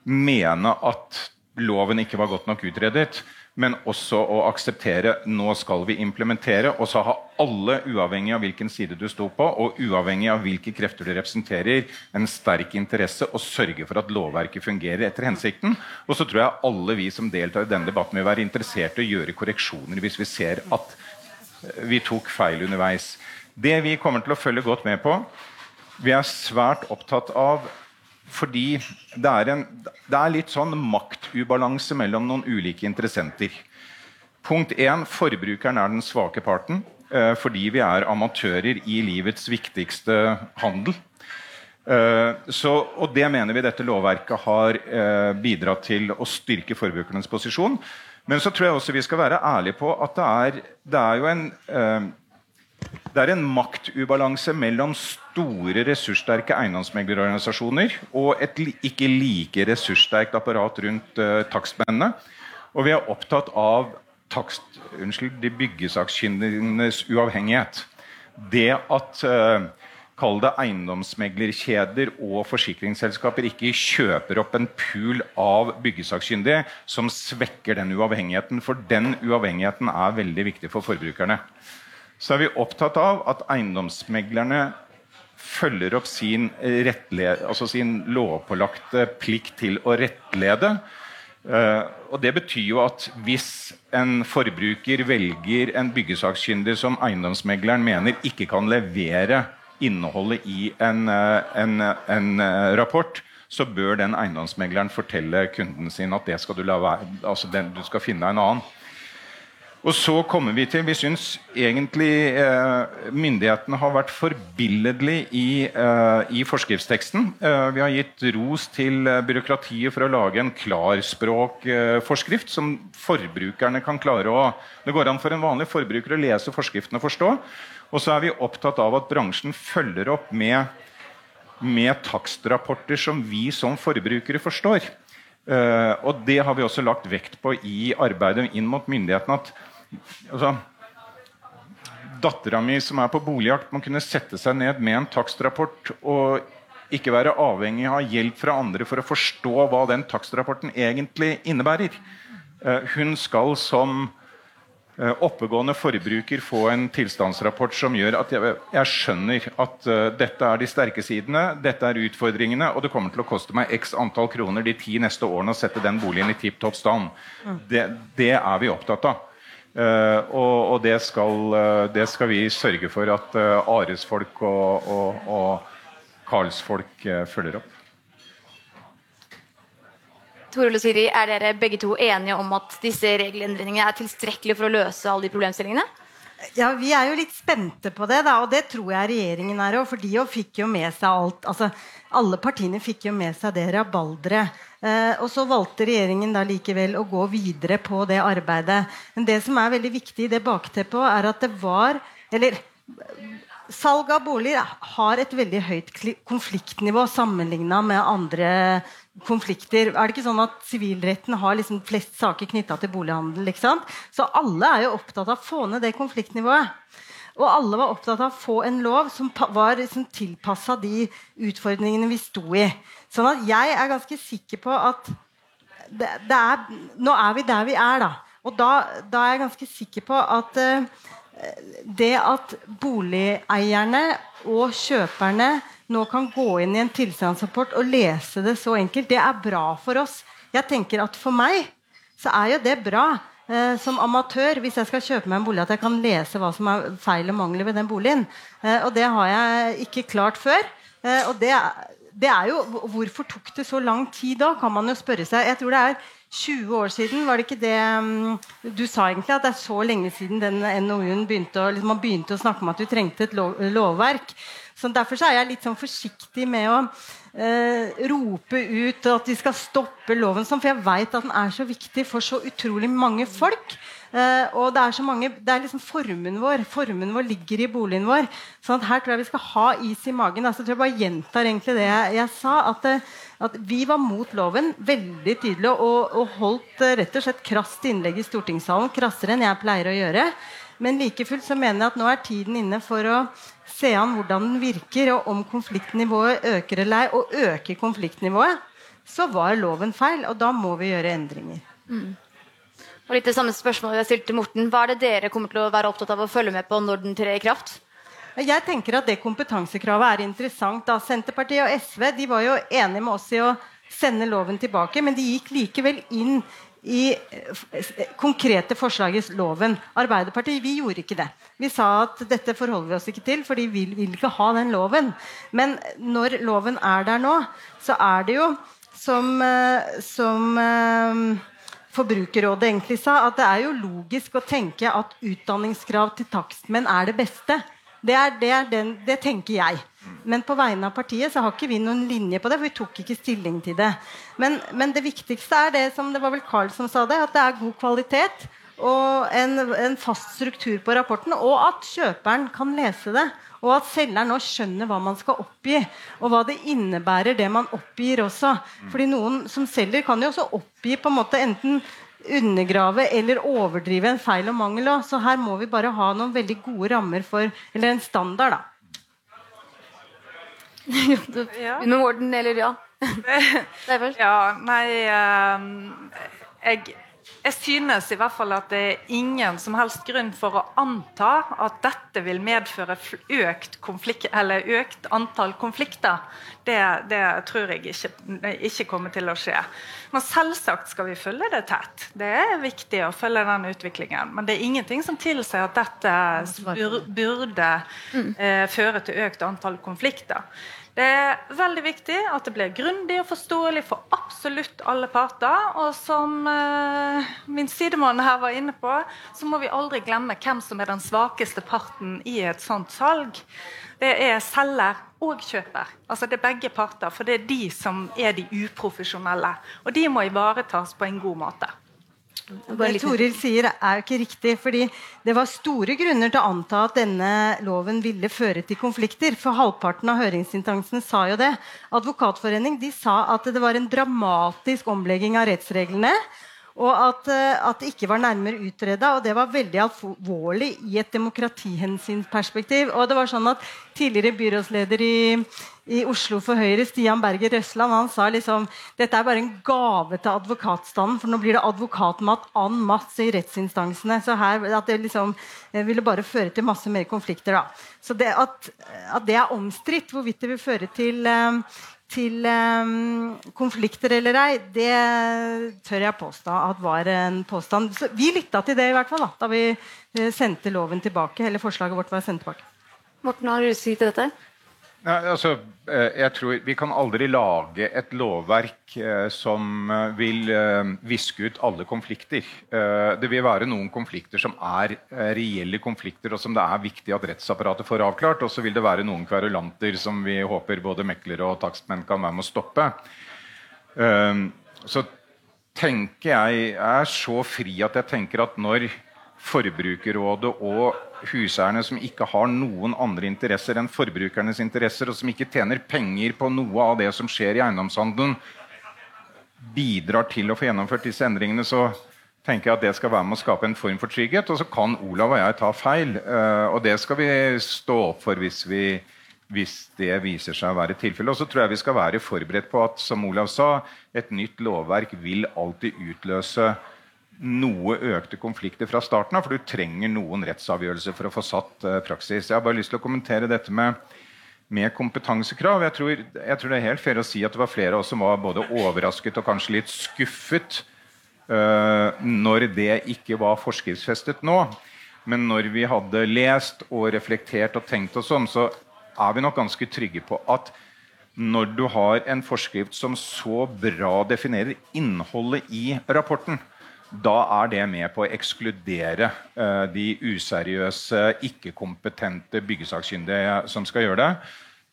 mene at loven ikke var godt nok utredet men også å akseptere nå skal vi implementere. Og så ha alle, uavhengig av hvilken side du sto på, og uavhengig av hvilke krefter du representerer, en sterk interesse og sørge for at lovverket fungerer etter hensikten. Og så tror jeg alle vi som deltar i denne debatten, vil være interessert i å gjøre korreksjoner hvis vi ser at eh, vi tok feil underveis. Det vi kommer til å følge godt med på Vi er svært opptatt av fordi det er, en, det er litt sånn maktubalanse mellom noen ulike interessenter. Punkt 1. Forbrukeren er den svake parten. Eh, fordi vi er amatører i livets viktigste handel. Eh, så, og Det mener vi dette lovverket har eh, bidratt til å styrke forbrukernes posisjon. Men så tror jeg også vi skal være ærlige på at det er, det er jo en det er en maktubalanse mellom store, ressurssterke eiendomsmeglerorganisasjoner og et ikke like ressurssterkt apparat rundt uh, takstmennene. Og vi er opptatt av takst, unnskyld, de byggesakkyndigenes uavhengighet. Det at uh, kall det eiendomsmeglerkjeder og forsikringsselskaper ikke kjøper opp en pool av byggesakkyndige som svekker den uavhengigheten. For den uavhengigheten er veldig viktig for forbrukerne. Så er vi opptatt av at eiendomsmeglerne følger opp sin, altså sin lovpålagte plikt til å rettlede. Uh, og Det betyr jo at hvis en forbruker velger en byggesakkyndig som eiendomsmegleren mener ikke kan levere innholdet i en, eh, en, en, eh, rapport, så bør den eiendomsmegleren fortelle kunden sin at det skal du, la være, altså den, du skal finne en annen. Og så kommer Vi til, vi syns egentlig eh, myndighetene har vært forbilledlige i, eh, i forskriftsteksten. Eh, vi har gitt ros til eh, byråkratiet for å lage en klarspråkforskrift som forbrukerne kan klare å Det går an for en vanlig forbruker å lese forskriften og forstå. Og så er vi opptatt av at bransjen følger opp med, med takstrapporter som vi som forbrukere forstår. Uh, og det har vi også lagt vekt på i arbeidet inn mot myndighetene. at altså, Dattera mi som er på boligjakt, må kunne sette seg ned med en takstrapport og ikke være avhengig av hjelp fra andre for å forstå hva den takstrapporten egentlig innebærer. Uh, hun skal som Eh, oppegående forbruker få en tilstandsrapport som gjør at jeg, jeg skjønner at uh, dette er de sterke sidene, dette er utfordringene, og det kommer til å koste meg x antall kroner de ti neste årene å sette den boligen i tipp topp stand. Mm. Det, det, er vi opptatt av. Uh, og, og det, skal, uh, det, skal, vi sørge for at Ares-folk og, og, og Karls-folk følger opp. Tore og Siri, Er dere begge to enige om at disse regelendringene er tilstrekkelige for å løse alle de problemstillingene? Ja, Vi er jo litt spente på det, da, og det tror jeg regjeringen er òg. For de fikk jo med seg alt. altså Alle partiene fikk jo med seg det rabalderet. Eh, og så valgte regjeringen da likevel å gå videre på det arbeidet. Men det som er veldig viktig i det bakteppet, er at det var Eller salg av boliger har et veldig høyt konfliktnivå sammenligna med andre konflikter. Er det ikke sånn at Sivilretten har liksom flest saker knytta til bolighandel? Så alle er jo opptatt av å få ned det konfliktnivået. Og alle var opptatt av å få en lov som var liksom tilpassa de utfordringene vi sto i. Sånn at jeg er ganske sikker på at det, det er, Nå er vi der vi er, da. Og da, da er jeg ganske sikker på at uh, det at boligeierne og kjøperne nå kan gå inn i en tilstandsrapport og lese det så enkelt, det er bra for oss. Jeg tenker at For meg så er jo det bra eh, som amatør hvis jeg skal kjøpe meg en bolig, at jeg kan lese hva som er feil og mangler ved den boligen. Eh, og det har jeg ikke klart før. Eh, og det, det, er jo, Hvorfor tok det så lang tid da, kan man jo spørre seg. Jeg tror det er 20 år siden, var det ikke det um, Du sa egentlig at det er så lenge siden den NOU-en begynte, å, liksom, begynte å snakke om at du trengte et lov, lovverk. Så Derfor så er jeg litt sånn forsiktig med å eh, rope ut at vi skal stoppe loven, sånn, for jeg veit at den er så viktig for så utrolig mange folk. Eh, og det er så mange, det er liksom formen vår Formuen vår ligger i boligen vår. sånn Her tror jeg vi skal ha is i magen. altså tror Jeg bare gjentar egentlig det jeg, jeg sa. At, eh, at, Vi var mot loven veldig tydelig og, og holdt eh, rett og slett krast innlegg i stortingssalen. Krassere enn jeg pleier å gjøre. Men like fullt så mener jeg at nå er tiden inne for å se an hvordan den virker, og om konfliktnivået øker eller ei. Og øker konfliktnivået, så var loven feil. Og da må vi gjøre endringer. Mm. Og litt det samme spørsmålet jeg stilte til Morten. Hva er det dere kommer til å være opptatt av å følge med på når den trer i kraft? Jeg tenker at Det kompetansekravet er interessant. Da. Senterpartiet og SV de var jo enige med oss i å sende loven tilbake, men de gikk likevel inn i eh, konkrete forslag i loven. Arbeiderpartiet vi gjorde ikke det. Vi sa at dette forholder vi oss ikke til, for de vil, vil ikke ha den loven. Men når loven er der nå, så er det jo som, eh, som eh, Forbrukerrådet egentlig sa, at det er jo logisk å tenke at utdanningskrav til takstmenn er det beste. Det, er, det, er den, det, tenker jeg. Men på vegne av partiet så har ikke vi noen linje på det. for vi tok ikke stilling til det. Men, men det viktigste er det som det var vel Carl som sa det, at det er god kvalitet og en, en fast struktur på rapporten, og at kjøperen kan lese det. Og at selgeren nå skjønner hva man skal oppgi, og hva det innebærer, det man oppgir også. Fordi noen som selger, kan jo også oppgi på en måte enten undergrave eller overdrive en feil og mangel. Også. Så her må vi bare ha noen veldig gode rammer for Eller en standard, da. ja. Med Morten, eller ja? ja, nei um, jeg jeg synes i hvert fall at det er ingen som helst grunn for å anta at dette vil medføre økt, økt antall konflikter. Det, det, tror jeg ikke, ikke, kommer til å skje. Men selvsagt skal vi følge det tett. Det er viktig å følge den utviklingen. Men det er ingenting som tilsier at dette burde mm. eh, føre til økt antall konflikter. Det er veldig viktig at det blir grundig og forståelig for absolutt alle parter. Og som uh, min sidemann her var inne på, så må vi aldri glemme hvem som er den svakeste parten i et sånt salg. Det er selger og kjøper. Altså Det er begge parter, for det er de som er de uprofesjonelle. Og de må ivaretas på en god måte. Det Toril sier, er jo ikke riktig. fordi Det var store grunner til å anta at denne loven ville føre til konflikter. For halvparten av høringsinstansene sa jo det. Advokatforening de sa at det var en dramatisk omlegging av rettsreglene. Og at, eh, at, det ikke var nærmere utreda. Og det var veldig alvorlig i et demokratihensynsperspektiv. Og det var sånn at Tidligere byrådsleder i, i Oslo for Høyre, Stian Berger Røsland, han sa liksom dette er bare en gave til advokatstanden, for nå blir det advokatmat en masse i rettsinstansene. Så her, at det liksom eh, ville bare føre til masse mer konflikter. da. Så det at, at det er omstridt hvorvidt det vil føre til um, til um, konflikter eller ei, det tør jeg påstå at var en påstand. Så vi lytta til det i hvert fall da, da vi sendte loven tilbake, eller forslaget vårt var sendt tilbake. Morten, har du si til dette? Ja, altså, eh, jeg tror Vi kan aldri lage et lovverk eh, som eh, vil viske ut alle konflikter. Det vil være noen konflikter som er reelle konflikter, og som det er viktig at rettsapparatet får avklart. Og så vil det være noen kverulanter som vi håper både meklere og takstmenn kan være med å stoppe. Så tenker jeg er så fri at jeg tenker at når Forbrukerrådet og huseierne som ikke har noen andre interesser enn forbrukernes interesser, og som ikke tjener penger på noe av det som skjer i eiendomshandelen, bidrar til å få gjennomført disse endringene, så tenker jeg at det skal være med å skape en form for trygghet. Og så kan Olav og jeg ta feil, eh, og det skal vi stå opp for hvis, vi, hvis det viser seg å være tilfellet. Og så tror jeg vi skal være forberedt på at som Olav sa, et nytt lovverk vil alltid utløse noe økte konflikter fra starten av, for du trenger noen rettsavgjørelser for å få satt uh, praksis. Jeg har bare lyst til å kommentere dette med, med kompetansekrav. Jeg tror, jeg tror, det er helt fair å si at det var flere av oss som var både overrasket og kanskje litt skuffet uh, når det ikke var forskriftsfestet nå. Men når vi hadde lest og reflektert og tenkt oss om, så er vi nok ganske trygge på at når du har en forskrift som så bra definerer innholdet i rapporten, da er det med på å ekskludere uh, de useriøse, ikke-kompetente byggesakkyndige som skal gjøre det.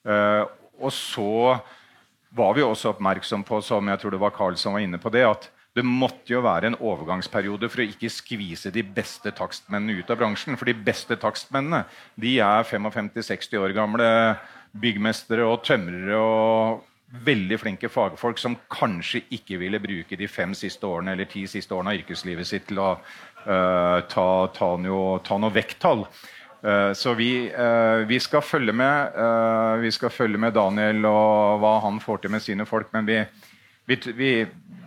Uh, og så var vi også oppmerksom på som jeg tror det var Carl som var inne på det, at det måtte jo være en overgangsperiode for å ikke skvise de beste takstmennene ut av bransjen. For de beste takstmennene de er 55-60 år gamle byggmestere og tømrere og veldig flinke fagfolk som kanskje ikke ville bruke de fem siste årene eller ti siste årene av yrkeslivet sitt til å uh, ta, ta, noe, ta noe vekttall. Uh, så vi, uh, vi, skal følge med vi skal følge med Daniel og hva han får til med sine folk. Men vi, vi,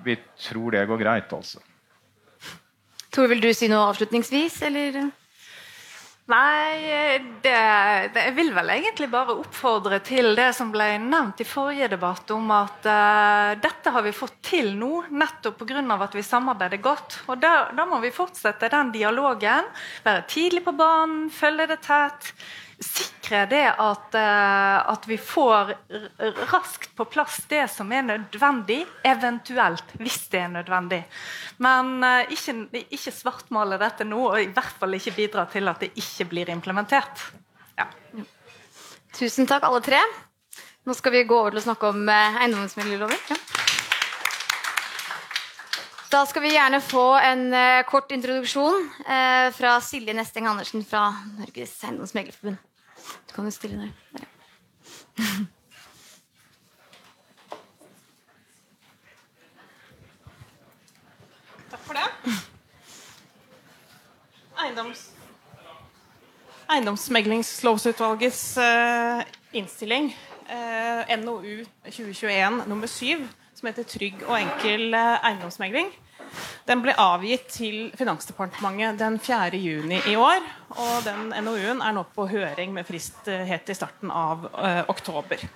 vi tror det går greit, altså. Tor, vil du si noe avslutningsvis, eller? Nei, det, det, jeg vil vel egentlig bare oppfordre til det som ble nevnt i forrige debatt, om at uh, dette har vi fått til nå nettopp pga. at vi samarbeider godt. Og da, da, må vi fortsette den dialogen. Være tidlig på banen, følge det tett. Sikre det at, uh, at, vi får raskt på plass det som er nødvendig, eventuelt hvis det er nødvendig. Men uh, ikke, ikke svartmale dette nå, og i hvert fall ikke bidra til at det ikke blir implementert. Ja. Tusen takk, alle tre. Nå skal vi gå over til å snakke om uh, eiendomsmeglerloven. Ja. Da skal vi gjerne få en kort introduksjon fra Silje Nesteng Andersen fra Norges Eiendomsmeglerforbund. Du kan jo stille der. ja. Takk for det. Eiendoms... Eiendomsmeglingslovsutvalgets uh, innstilling, NOU 2021 nummer 7 som heter 'Trygg og enkel eh, eiendomsmegling'. Den ble avgitt til Finansdepartementet den 4. juni i år. Og den NOU-en er nå på høring med frist eh, helt i starten av eh, oktober.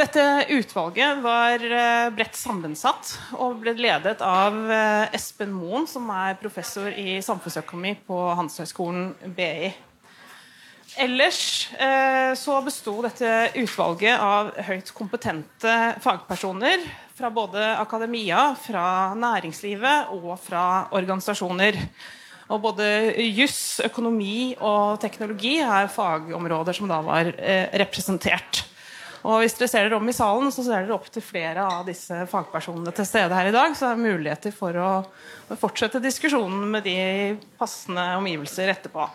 Dette utvalget var eh, bredt sammensatt og ble ledet av eh, Espen Moen, som er professor i samfunnsøkonomi på Handelshøyskolen BI. Ellers eh, så besto dette utvalget av høyt kompetente fagpersoner fra både akademia, fra næringslivet og fra organisasjoner. Og både juss, økonomi og teknologi er fagområder som da var eh, representert. Og hvis dere ser dere om i salen, så ser dere opp til flere av disse fagpersonene til stede her i dag. Så det er muligheter for å fortsette diskusjonen med de passende omgivelser etterpå.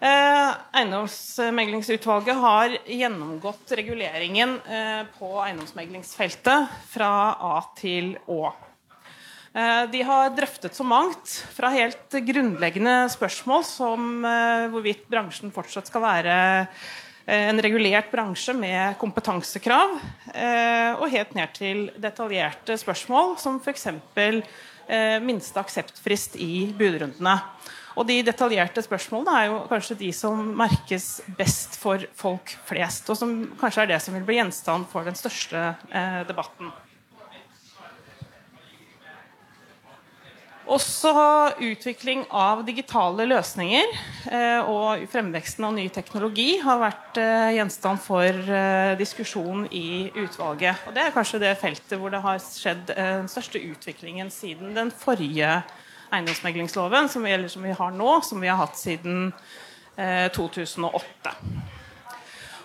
Eh, eiendomsmeglingsutvalget har gjennomgått reguleringen eh, på eiendomsmeglingsfeltet fra A til Å. Eh, de har drøftet så mangt, fra helt grunnleggende spørsmål som eh, hvorvidt bransjen fortsatt skal være eh, en regulert bransje med kompetansekrav, eh, og helt ned til detaljerte spørsmål som f.eks. minste akseptfrist i budrundene. Og de detaljerte spørsmålene er jo kanskje de som merkes best for folk flest, og som kanskje er det som vil bli gjenstand for den største eh, debatten. Også utvikling av digitale løsninger eh, og fremveksten av ny teknologi har vært eh, gjenstand for eh, diskusjon i utvalget. Og Det er kanskje det feltet hvor det har skjedd eh, den største utviklingen siden den forrige eiendomsmeglingsloven, som vi, som vi, har nå, som vi har hatt siden eh, 2008.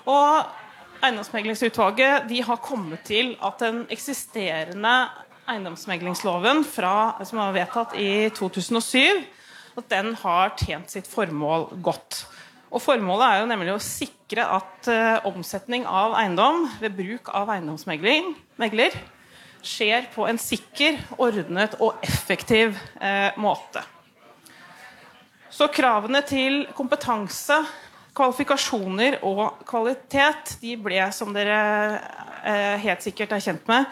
Og Eiendomsmeglingsutvalget har kommet til at den eksisterende eiendomsmeglingsloven fra, som var vedtatt i 2007, at den har tjent sitt formål godt. Og Formålet er jo nemlig å sikre at uh, omsetning av eiendom ved bruk av eiendomsmegler skjer på en sikker, ordnet og effektiv eh, måte. Så kravene til kompetanse, kvalifikasjoner og kvalitet de ble, som dere eh, helt sikkert er kjent med,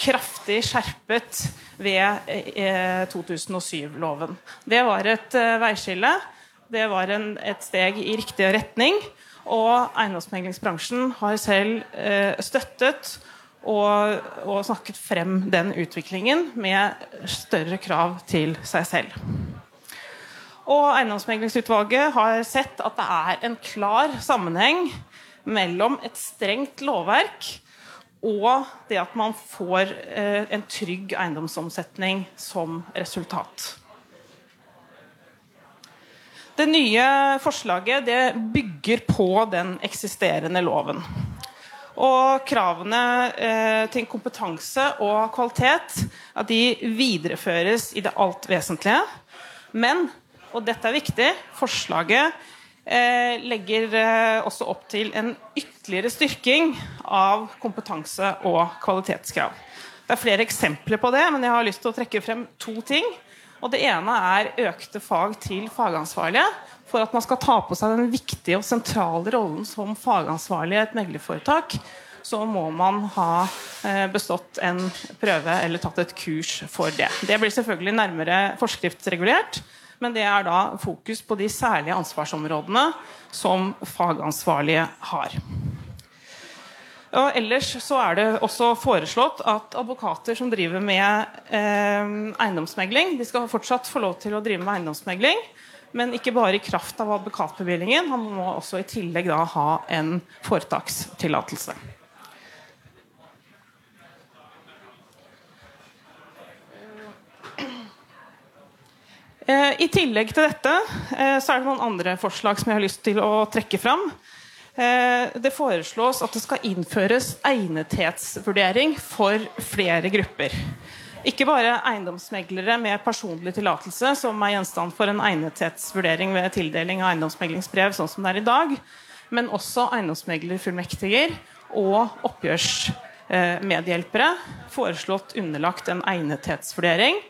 kraftig skjerpet ved eh, 2007-loven. Det var et eh, veiskille. Det var en, et steg i riktig retning. Og eiendomsmeglingsbransjen har selv eh, støttet og, og, snakket frem den utviklingen med større krav til seg selv. Og Eiendomsmeglingsutvalget har sett at det er en klar sammenheng mellom et strengt lovverk og det at man får eh, en trygg eiendomsomsetning som resultat. Det nye forslaget det bygger på den eksisterende loven. Og kravene eh, til kompetanse og kvalitet at de videreføres i det alt vesentlige. Men, og dette er viktig, forslaget eh, legger eh, også opp til en ytterligere styrking av kompetanse- og kvalitetskrav. Det er flere eksempler på det, men jeg har lyst til å trekke frem to ting. Og Det ene er økte fag til fagansvarlige for at man skal ta på seg den viktige og sentrale rollen som fagansvarlig i et meglerforetak, så må man ha eh, bestått en prøve eller tatt et kurs for det. Det blir selvfølgelig nærmere forskriftsregulert, men det er da fokus på de særlige ansvarsområdene som fagansvarlige har. Og ellers så er det også foreslått at advokater som driver med eh, eiendomsmegling, de skal fortsatt få lov til å drive med eiendomsmegling, Men ikke bare i kraft av advokatbevilgningen, han må også i tillegg da ha en foretakstillatelse. I tillegg til dette så er det noen andre forslag som jeg har lyst til å trekke fram. Eh, det foreslås at det skal innføres egnethetsvurdering for flere grupper. Ikke bare eiendomsmeglere med personlig tillatelse, som er gjenstand for en egnethetsvurdering ved tildeling av eiendomsmeglingsbrev, sånn som det er i dag, men også eiendomsmeglerfullmektiger og oppgjørsmedhjelpere foreslått underlagt en egnethetsvurdering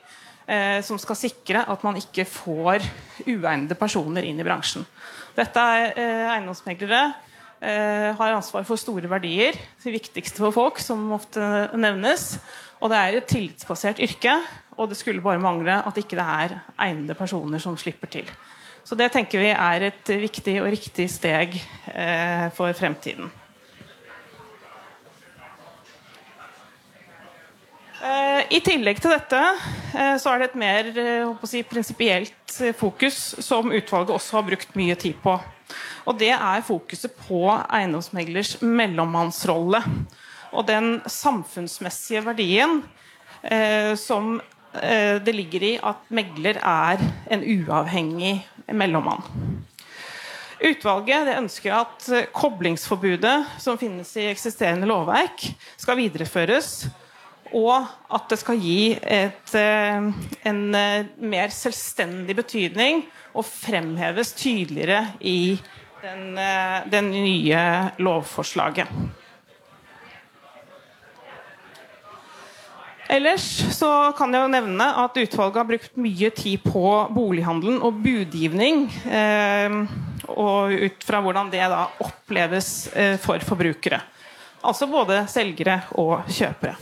eh, som skal sikre at man ikke får uegnede personer inn i bransjen. Dette er eh, eiendomsmeglere eh, har ansvar for store verdier, det viktigste for folk, som ofte nevnes. Og det er et tillitsbasert yrke, og det skulle bare mangle at ikke det er egnede personer som slipper til. Så det tenker vi er et viktig og riktig steg eh, for fremtiden. Eh, I tillegg til dette eh, så er det et mer eh, si, prinsipielt fokus som utvalget også har brukt mye tid på. Og det er fokuset på eiendomsmeglers mellommannsrolle. Og den samfunnsmessige verdien eh, som eh, det ligger i at megler er en uavhengig mellommann. Utvalget ønsker at koblingsforbudet som finnes i eksisterende lovverk, skal videreføres, og at det skal gi et, eh, en eh, mer selvstendig betydning og fremheves tydeligere i den, eh, den nye lovforslaget. Ellers så kan jeg jo nevne at utvalget har brukt mye tid på bolighandelen og budgivning. Eh, og ut fra hvordan det da oppleves eh, for forbrukere. Altså både selgere og kjøpere.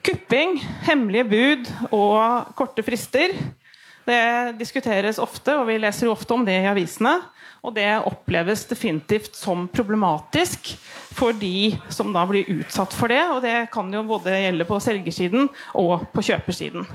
Kupping, hemmelige bud og korte frister det diskuteres ofte, og vi leser jo ofte om det i avisene. Og det oppleves definitivt som problematisk for de som da blir utsatt for det. Og det kan jo både gjelde på selgersiden og på kjøpersiden.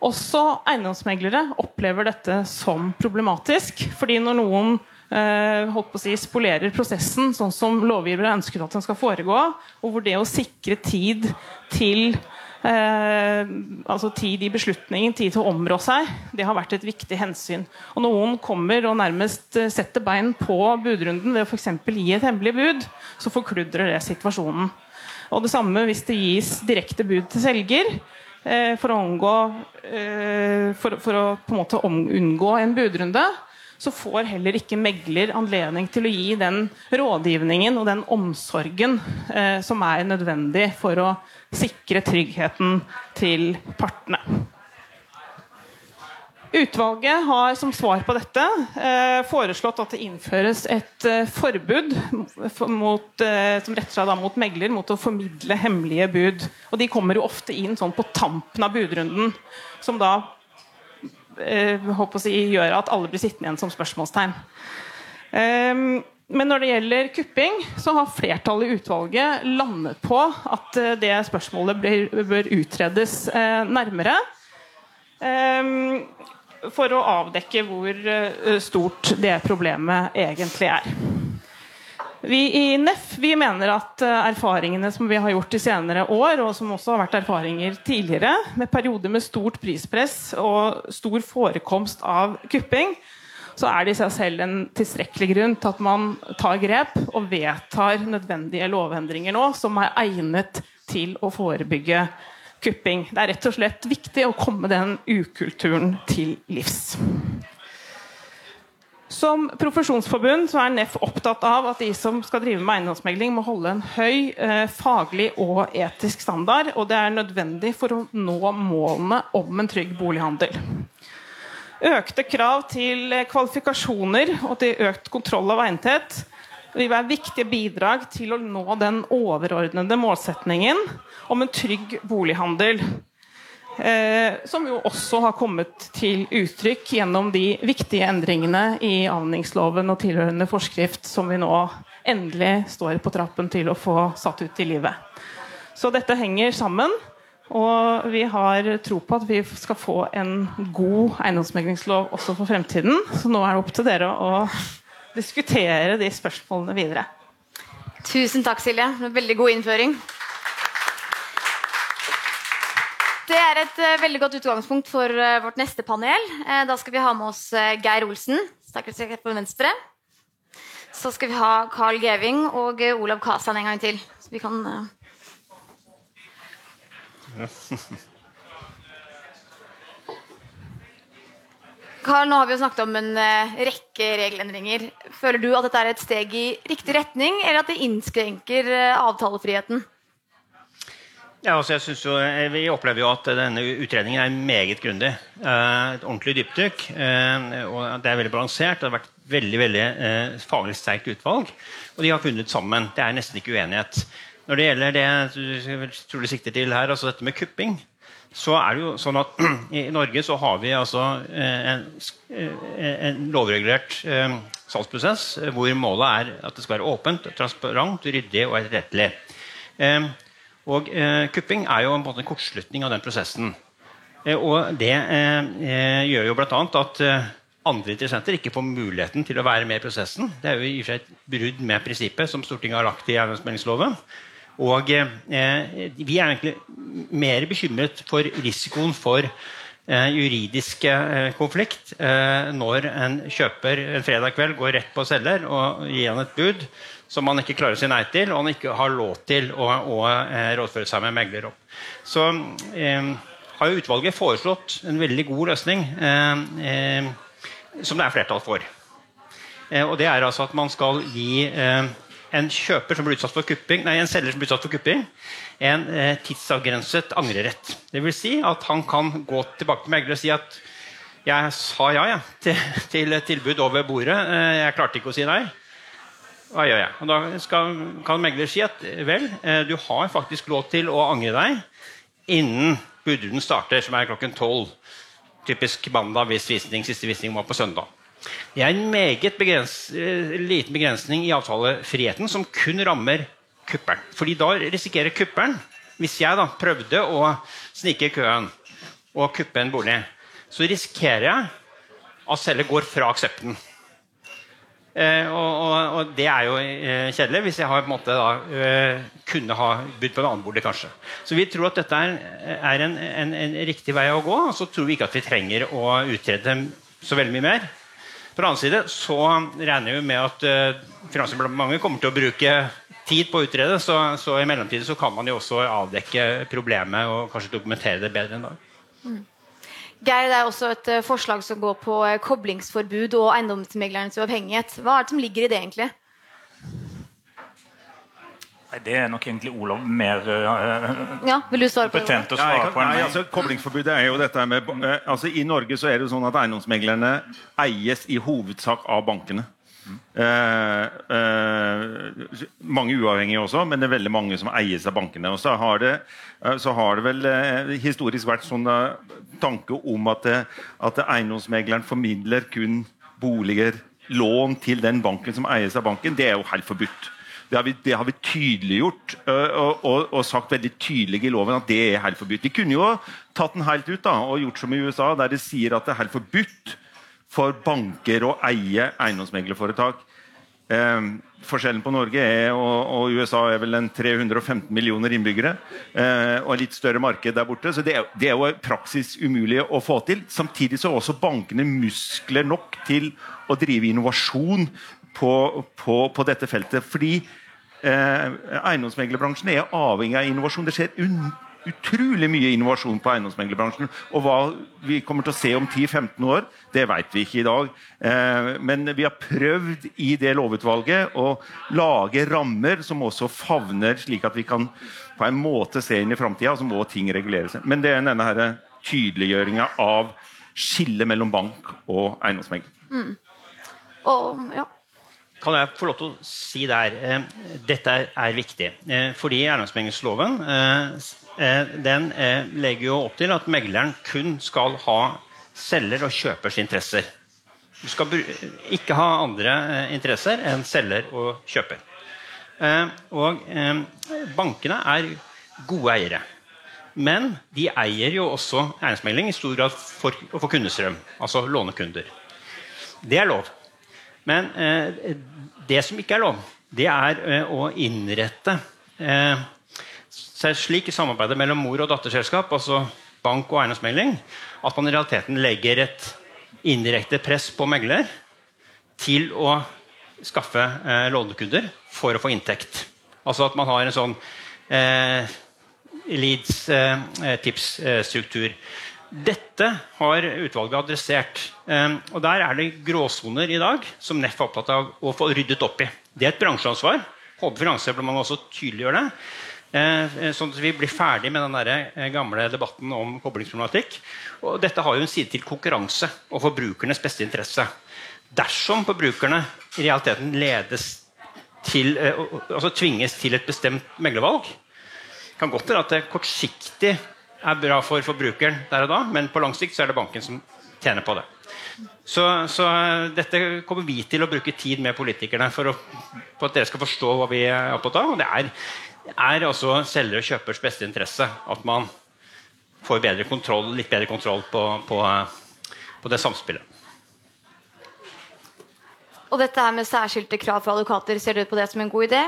Også eiendomsmeglere opplever dette som problematisk. fordi når noen eh, holdt på å si, spolerer prosessen sånn som lovgivere ønsket at den skal foregå, og hvor det å sikre tid til Eh, altså tid i beslutningen, tid til å områ seg, det har vært et viktig hensyn. Og Noen kommer og nærmest eh, setter bein på budrunden ved å f.eks. gi et hemmelig bud, så forkludrer det situasjonen. Og Det samme hvis det gis direkte bud til selger. Eh, for å, omgå, eh, for, for å på en måte unngå en budrunde, så får heller ikke megler anledning til å gi den rådgivningen og den omsorgen eh, som er nødvendig for å sikre tryggheten til partene. Utvalget har som svar på dette eh, foreslått at det innføres et eh, forbud mot, eh, som retter seg mot megler mot å formidle hemmelige bud. Og De kommer jo ofte inn sånn på tampen av budrunden, som da si, gjør at alle blir sittende igjen som spørsmålstegn. Um, men når det gjelder kupping, så har flertallet i utvalget landet på at eh, det spørsmålet bør, bør utredes eh, nærmere. Eh, for å avdekke hvor eh, stort det problemet egentlig er. Vi i NEF vi mener at eh, erfaringene som vi har gjort i senere år, og som også har vært erfaringer tidligere, med perioder med stort prispress og stor forekomst av kupping, så er det i seg selv en tilstrekkelig grunn til at man tar grep og vedtar nødvendige lovendringer nå som er egnet til å forebygge kupping. Det er rett og slett viktig å komme den ukulturen til livs. Som profesjonsforbund så er NEF opptatt av at de som skal drive med eiendomsmegling, må holde en høy eh, faglig og etisk standard, og det er nødvendig for å nå målene om en trygg bolighandel. Økte krav til kvalifikasjoner og til økt kontroll av egnethet vil være viktige bidrag til å nå den overordnede målsetningen om en trygg bolighandel. Eh, som jo også har kommet til uttrykk gjennom de viktige endringene i avningsloven og tilhørende forskrift som vi nå endelig står på trappen til å få satt ut i livet. Så dette henger sammen. Og vi har tro på at vi skal få en god eiendomsmeglingslov også for fremtiden. Så nå er det opp til dere å diskutere de spørsmålene videre. Tusen takk, Silje. Veldig god innføring. Det er et uh, veldig godt utgangspunkt for uh, vårt neste panel. Uh, da skal vi ha med oss Geir Olsen, statssekretær på Venstre. Så skal vi ha Carl Geving og Olav Kasan en gang til. Så vi kan Carl, nå har vi jo snakket om en rekke regelendringer. Føler du at dette er et steg i riktig retning, eller at det innskrenker avtalefriheten? Ja, altså jeg synes jo, eh, Vi opplever jo at denne utredningen er meget grundig. Eh, et ordentlig dypdykk. Eh, og Det er veldig balansert. Det har vært veldig veldig faglig sterkt utvalg. Og de har funnet sammen. Det er nesten ikke uenighet. Når det gjelder det du tror du sikter til her, altså dette med kupping, så er det jo sånn at i Norge så har vi altså en, en lovregulert salgsprosess hvor målet er at det skal være åpent, transparent, ryddig og etterrettelig. Og eh, Kupping er jo en, en, kortslutning av den prosessen. Eh, og Det eh, eh gjør jo bl.a. at eh, andre interessenter ikke får muligheten til å være med i prosessen. Det er jo i og for seg et brudd med prinsippet som Stortinget har lagt i eiendomsmeldingsloven. Og eh, vi er egentlig mer bekymret for risikoen for juridisk konflikt når en kjøper en fredag kveld går rett på selger og gir han et bud som man ikke klarer å si nei til, og han ikke har lov til å, å eh, rådføre seg med megler om. Så eh, har jo utvalget foreslått en veldig god løsning eh, eh, som det er flertall for. Eh, og det er altså at man skal gi eh, en kjøper som blir utsatt for kupping, nei, en selger som blir utsatt for kupping, en tidsavgrenset angrerett. Dvs. Si at han kan gå tilbake til megler og si at jeg sa ja, ja til, til tilbud over bordet. Jeg klarte ikke å si nei. Gjør jeg? Og da skal, kan megler si at vel, eh, du har faktisk lov til å angre deg innen budrunden starter, som er klokken tolv. Typisk mandag hvis visning, siste visning var på søndag. Det er en meget begrens, eh, liten begrensning i avtalefriheten som kun rammer kupperen. Fordi da risikerer kupperen Hvis jeg da prøvde å snike i køen og kuppe en bolig, så risikerer jeg at selger går fra aksepten. Eh, og, og, det er jo eh, kjedelig hvis jeg har, en måte, da, eh, kunne ha bydd på en annen bolig. kanskje. Så vi tror at dette er, er en, en, en, riktig vei å gå. Og så tror vi ikke at vi trenger å utrede så veldig mye mer. På den annen side så regner vi med at uh, Finansdepartementet kommer til å bruke tid på å utrede, så, så i mellomtiden så kan man jo også avdekke problemet og kanskje dokumentere det bedre enn da. Mm. Geir, det er også et uh, forslag som går på uh, koblingsforbud og eiendomsmeglernes uavhengighet. Hva er det som ligger i det, egentlig? Nei, Det er nok egentlig Olav mer uh, ja, vil du svare på det? å svare på. Nei, altså, koblingsforbudet er jo dette med altså, I Norge så er det sånn at eiendomsmeglerne eies i hovedsak av bankene. Eh, eh, mange uavhengige også, men det er veldig mange som eies av bankene. Og så har det, eh, så har det vel historisk vært sånn tanke om at, det, at eiendomsmegleren formidler kun boliger, lån til den banken som eies av banken. Det er jo helt forbudt. Det har vi, det har vi tydeliggjort og, og, og, sagt veldig tydelig i loven at det er helt forbudt. Vi kunne jo tatt den helt ut da, og gjort som i USA, der det sier at det er helt forbudt for banker å eie eiendomsmeglerforetak. Eh, forskjellen på Norge er, og, og, USA er vel en 315 millioner innbyggere. Eh, og litt større marked der borte. Så det er, det er jo praksis umulig å få til. Samtidig så har også bankene muskler nok til å drive innovasjon på, på, på dette feltet. Fordi eh, eiendomsmeglerbransjen er avhengig av innovasjon. Det skjer un utrolig mye innovasjon på eiendomsmeglerbransjen. Og hva vi kommer til å se om 10-15 år, det vet vi ikke i dag. Eh, men vi har prøvd i det lovutvalget å lage rammer som også favner, slik at vi kan på en måte se inn i framtida. Så må ting reguleres. Men det er denne tydeliggjøringa av skillet mellom bank og eiendomsmegler. Mm. Og, ja. Kan jeg få lov til å si der eh, Dette er, viktig. Eh, fordi eiendomsmeglingsloven eh, Eh, den eh, legger jo opp til at megleren kun skal ha selger og kjøpers interesser. Du skal ikke ha andre eh, interesser enn selger og kjøper. Og bankene er gode eiere. Men de eier jo også eiendomsmegling i stor grad for få kundestrøm. Altså lånekunder. Det er lov. Men eh, det som ikke er lov, det er eh, å innrette eh, slik samarbeidet mellom mor- og datterselskap, altså bank og eiendomsmegling, at man i realiteten legger et indirekte press på megler til å skaffe eh, lånekunder for å få inntekt. Altså at man har en sånn eh, leads-tipsstruktur. Eh, Dette har utvalget adressert. Eh, og Der er det gråsoner i dag som NEF er opptatt av å få ryddet opp i. Det er et bransjeansvar. Håper Finansdepartementet også tydeliggjør det. Eh, sånn at vi blir ferdig med den der gamle debatten om koblingsproblematikk. Og dette har jo en side til konkurranse og forbrukernes beste interesse. Dersom forbrukerne i realiteten ledes til, altså tvinges til et bestemt meglervalg, kan godt være at det kortsiktig er bra for forbrukeren der og da, men på lang sikt så er det banken som tjener på det. Så, så dette kommer vi til å bruke tid med politikerne for, å, for at dere skal forstå hva vi er opptatt av. Og det er, er altså selger og kjøpers beste interesse at man får bedre kontroll, litt bedre kontroll på, på, på det samspillet. Og dette her med særskilte krav fra advokater, ser du på det som en god idé?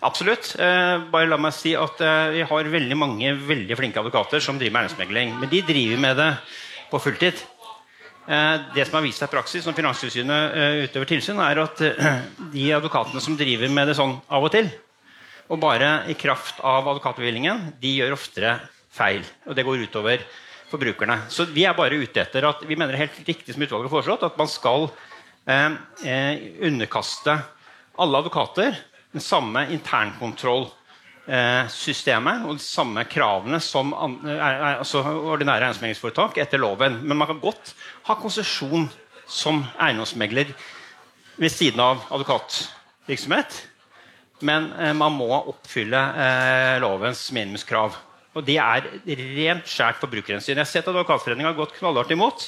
Absolutt. Eh, bare la meg si at eh, Vi har veldig mange veldig flinke advokater som driver med eiendomsmegling. Men de driver med det på fulltid. Eh, det som har vist seg i praksis når Finanstilsynet utøver tilsyn, er at de advokatene som driver med det sånn av og til, og bare i kraft av advokatbevilgningen, de gjør oftere feil. Og det går utover forbrukerne. Så vi er bare ute etter at vi mener det helt riktig som utvalget har foreslått, at man skal eh, underkaste alle advokater den samme internkontrollsystemet og de samme kravene som altså ordinære eiendomsmeglingsforetak etter loven. Men man kan godt ha konsesjon som eiendomsmegler ved siden av advokatvirksomhet. Men eh, man må oppfylle eh, lovens minimumskrav. Og det er rent skjært forbrukerhensyn. Jeg har sett at Advokatforeningen har gått knallhardt imot.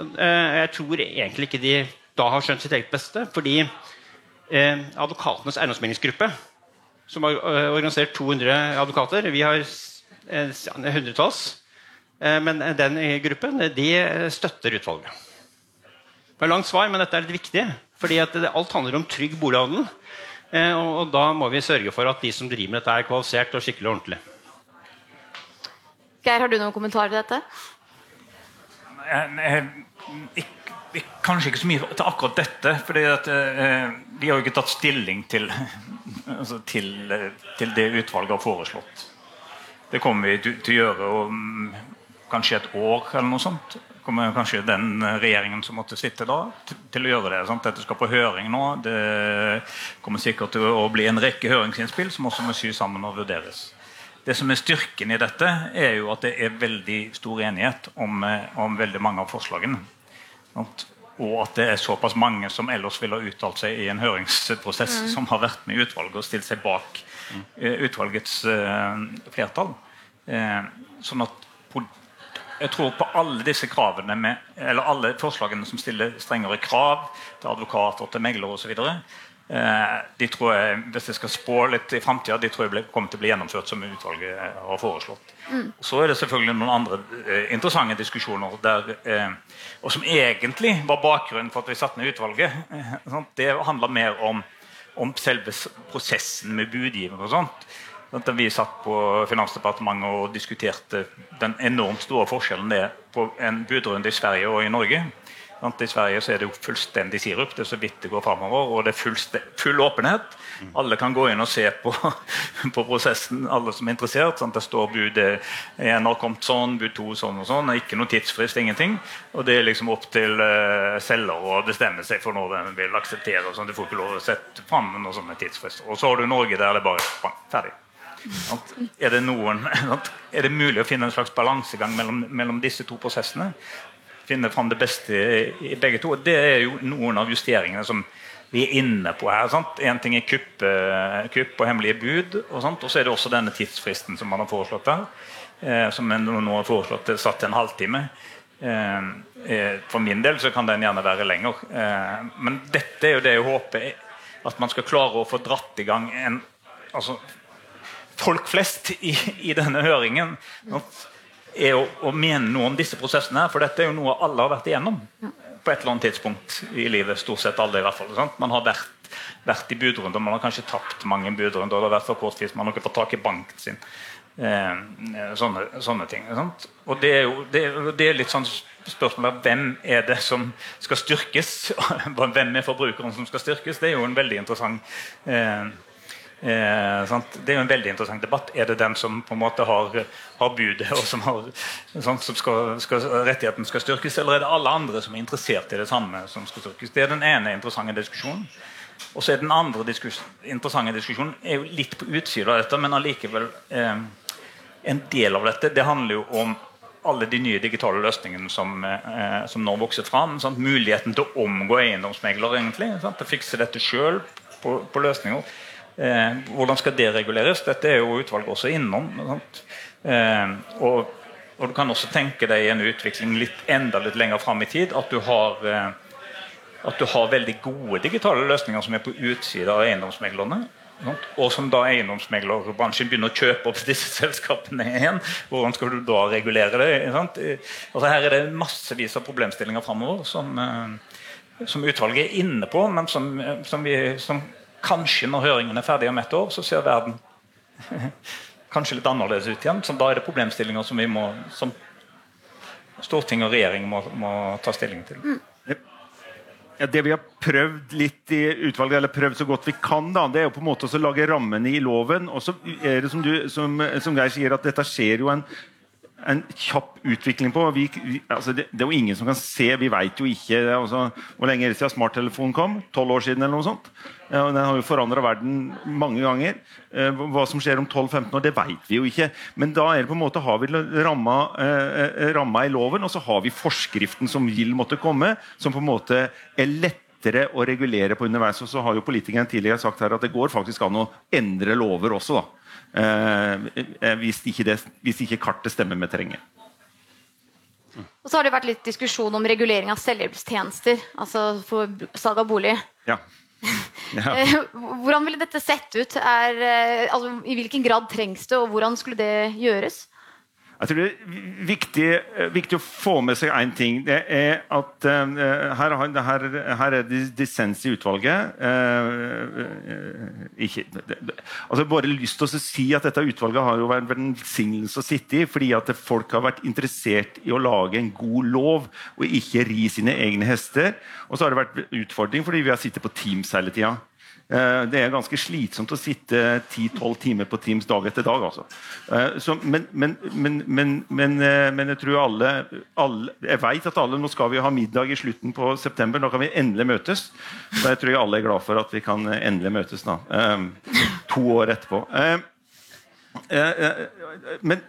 Eh, jeg tror egentlig ikke de da har skjønt sitt eget beste. fordi eh, Advokatenes eiendomsmeglingsgruppe, som har eh, organisert 200 advokater. Vi har eh, hundretalls. Eh, men den gruppen de støtter utvalget. Det var langt svar, men dette er litt viktig. fordi alt handler om trygg bolighandel. Eh, og, og, da må vi sørge for at de som driver med dette, er kvalifisert og skikkelig ordentlig. Geir, har du noen kommentarer til dette? Jeg, jeg, kanskje ikke så mye til akkurat dette. fordi eh, De har jo ikke tatt stilling til, altså til, til, det utvalget har foreslått. Det kommer vi til, å gjøre om kanskje et år eller noe sånt. kommer kanskje den regjeringen som måtte sitte da, til, å gjøre det. Sant? Dette skal på høring nå. Det kommer sikkert til å bli en rekke høringsinnspill som også må sy sammen og vurderes. Det som er Styrken i dette er jo at det er veldig stor enighet om, eh, om veldig mange av forslagene. Og at det er såpass mange som ellers ville ha uttalt seg i en høringsprosess, mm. som har vært med i utvalget og stilt seg bak mm. utvalgets uh, flertall. Uh, sånn at på, jeg tror på alle disse kravene med, eller alle forslagene som stiller strengere krav til advokater, til meglere osv., Eh, de tror jeg, Hvis jeg skal spå litt i framtida, de tror jeg kommer til å bli gjennomført som utvalget eh, har foreslått. Mm. Så er det selvfølgelig noen andre eh, interessante diskusjoner der, eh, og som egentlig var bakgrunnen for at vi satte ned utvalget. Eh, det handler mer om, om, selve prosessen med budgiver og sånt. Da vi satt på Finansdepartementet og diskuterte den enormt store forskjellen det er på en budrunde i Sverige og i Norge. I Sverige er det jo fullstendig sirup. Det er så vidt det går framover. Og det er full, åpenhet. Alle kan gå inn og se på, på prosessen, alle som er interessert. Sant? Det står bud én har kommet sånn, bud to sånn og sånn. Ikke noen tidsfrist, ingenting. Og det er liksom opp til uh, selger å bestemme seg for når den vil akseptere. Sånn. Du får ikke lov å sette fram noen sånne tidsfrister. Og så har du Norge der det er bare ferdig. Er det, noen, er det mulig å finne en slags balansegang mellom, mellom disse to prosessene? Finne fram det beste i begge to. Det er jo noen av justeringene som vi er inne på her. Én En ting er kupp, eh, kupp og hemmelige bud, og, og, så er det også denne tidsfristen som man har foreslått her. Eh, som nå har foreslått satt til en halvtime. Eh, for min del så kan den gjerne være lenger. Eh, men dette er jo det jeg håper at man skal klare å få dratt i gang en altså, folk flest i, i denne høringen er å, å, mene noe om disse prosessene. For dette er jo noe alle har vært igjennom på et eller annet tidspunkt i livet. stort sett alle i hvert fall. Sant? Man har vært, vært i budrunder, man har kanskje tapt mange budrunder. Det har vært for kort tid, man har ikke fått tak i banken sin. Eh, sånne, sånne, ting. Sant? Og det er jo det, det er litt sånn spørsmålet hvem er det som skal styrkes? hvem er forbrukeren som skal styrkes? Det er jo en veldig interessant eh, Eh, det er jo en veldig interessant debatt. Er det den som på en måte har, har budet, og som, har, sant, som skal, skal, rettigheten skal styrkes, eller er det alle andre som er interessert i det samme, som skal styrkes? Det er den ene interessante diskusjonen. Og så er den andre diskus interessante diskusjonen er jo litt på utsida av dette, men allikevel eh, en del av dette. Det handler jo om alle de nye digitale løsningene som, eh, som nå vokser fram. Sant? Muligheten til å omgå eiendomsmegler, egentlig. Sant? Til å fikse dette sjøl på, på løsninger. Eh, hvordan skal det reguleres? Dette er jo utvalget også innom. Eh, og, og, du kan også tenke deg en utvikling litt, enda litt lenger fram i tid. At du har eh, at du har veldig gode digitale løsninger som er på utsida av eiendomsmeglerne. Og som da eiendomsmeglerbransjen begynner å kjøpe opp disse selskapene igjen. Hvordan skal du da regulere det? Altså her er det massevis av problemstillinger framover som, eh, som, utvalget er inne på, men som, som, vi, som Kanskje når høringen er ferdig om ett år, så ser verden kanskje litt annerledes ut igjen. Så da er det problemstillinger som vi må, som storting og regjering må, må ta stilling til. Mm. Ja, det vi har prøvd litt i utvalget, eller prøvd så godt vi kan, da, det er jo på en måte å lage rammene i loven. Og så er det som, du, som, som Geir sier, at dette skjer jo en en kjapp utvikling på. Vi, vi, altså det, det, er jo ingen som kan se, vi veit jo ikke altså, hvor lenge siden smarttelefonen kom? Tolv år siden? eller noe sånt. Ja, den har jo forandra verden mange ganger. Eh, hva som skjer om 12-15 år, det veit vi jo ikke. Men da er det på en måte har vi ramma, eh, ramma i loven, og så har vi forskriften som vil måtte komme, som på en måte er lettere å regulere på underveis. Og så har jo politikeren tidligere sagt her at det går faktisk an å endre lover også. da. Eh, eh, hvis, ikke det, hvis ikke kartet stemmer med terrenget. Og så har det vært litt diskusjon om regulering av selvhjelpstjenester. Altså for salg av bolig. Ja. Ja. Eh, hvordan ville dette sett ut? Er, altså, I hvilken grad trengs det, og hvordan skulle det gjøres? Jeg tror det er viktig, eh, viktig, å få med seg én ting. Det er at uh, her, her, her, er dissens i utvalget. Uh, ikke, det, altså bare lyst til å si at dette utvalget har jo vært en velsignelse å sitte i, fordi at folk har vært interessert i å lage en god lov og ikke ri sine egne hester. Og så har det vært utfordring fordi vi har sittet på Teams hele tida. Eh, det er ganske slitsomt å sitte 10-12 timer på Teams dag etter dag. Altså. Eh, så, men, men, men, eh, men, jeg tror alle, alle Jeg vet at alle Nå skal vi ha middag i slutten på september. Da kan vi endelig møtes. Så jeg tror alle er glad for at vi kan endelig møtes da. To år etterpå. Men,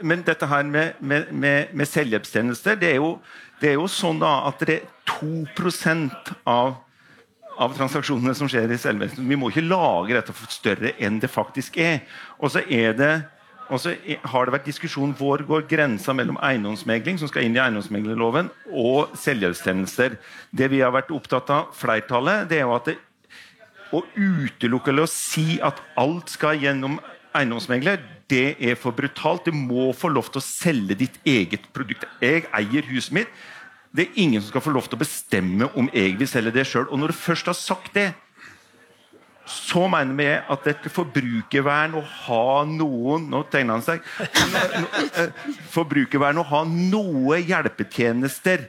men dette her med, med, med, med selvhjelpstjenester, det er, jo, det er jo sånn da at det er 2% av av transaksjonene som skjer i selvvesenet. Vi må ikke lage dette for større enn det faktisk er. Og så er det og så har det vært diskusjon hvor går grensa mellom eiendomsmegling, som skal inn i eiendomsmeglerloven, og selvhjelpstjenester. Det vi har vært opptatt av, flertallet, det er jo at det, å utelukke eller å si at alt skal gjennom eiendomsmegler, det er for brutalt. Du må få lov til å selge ditt eget produkt. Jeg eier huset mitt. Det er ingen som skal få lov til å bestemme om jeg vil selge det sjøl. Og når du først har sagt det, så mener vi at dette forbrukervern å ha noen Nå tegner han seg. Eh, forbrukervern å ha noe hjelpetjenester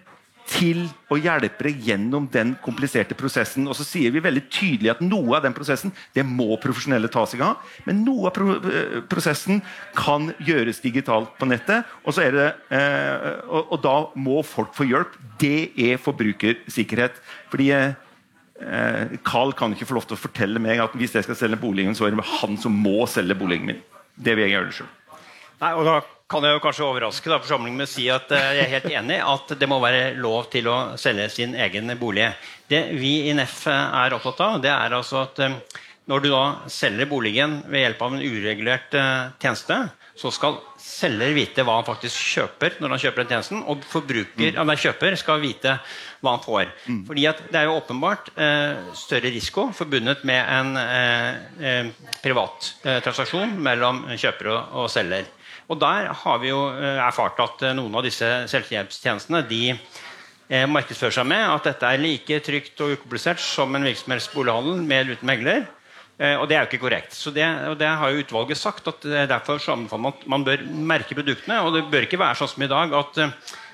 til å hjelpe deg gjennom den kompliserte prosessen. Og så sier vi veldig tydelig at noe av den prosessen det må profesjonelle ta seg av. Men noe av pro eh, prosessen kan gjøres digitalt på nettet. Og, det, eh, og, og, da må folk få hjelp. Det er forbrukersikkerhet. Fordi eh, Carl kan ikke få lov til å fortelle meg at hvis jeg skal selge boligen, så er det han som må selge boligen min. Det vil jeg gjøre sjøl. Kan jeg jo kanskje overraske da, forsamlingen med å si at uh, jeg er helt enig at det må være lov til å selge sin egen bolig. Det vi i NEF er opptatt av, det er altså at um, når du da selger boligen ved hjelp av en uregulert uh, tjeneste, så skal selger vite hva han faktisk kjøper når han kjøper den tjenesten, og forbruker, mm. kjøper skal vite hva han får. Mm. Fordi Det er jo åpenbart eh, større risiko forbundet med en eh, eh, privat eh, transaksjon mellom kjøper og, og, selger. Og Der har vi jo eh, erfart at eh, noen av disse selvhjelpstjenestene de markedsfører seg med at dette er like trygt og ukomplisert som en virksomhetsbolighandel med eller uten megler. Eh, og det er jo ikke korrekt. Så det, og det har jo utvalget sagt. at Derfor man, man bør merke produktene. Og det bør ikke være sånn som i dag at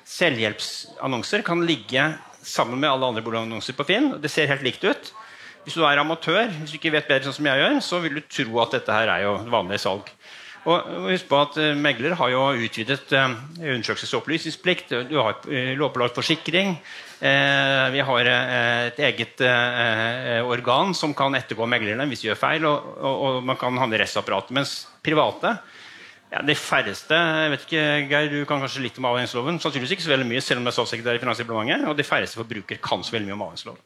selvhjelpsannonser kan ligge sammen med alle andre boligannonser på Finn. Det ser helt likt ut. Hvis du er amatør, hvis du ikke vet bedre sånn som jeg gjør, så vil du tro at dette her er jo vanlig salg. Og husk på at uh, Megler har jo utvidet uh, undersøkelses- og opplysningsplikt. Du har uh, lovpålagt forsikring. Eh, vi har eh, et eget eh, organ som kan ettergå meglerne hvis de gjør feil. Og, man kan havne i rettsapparatet. Mens private ja, De færreste jeg vet ikke, Geir, du kan kanskje litt om avhengighetsloven. Sannsynligvis ikke så veldig mye, selv om det er statssekretær i Finansdepartementet. Og de færreste forbrukere kan så veldig mye om avhengighetsloven.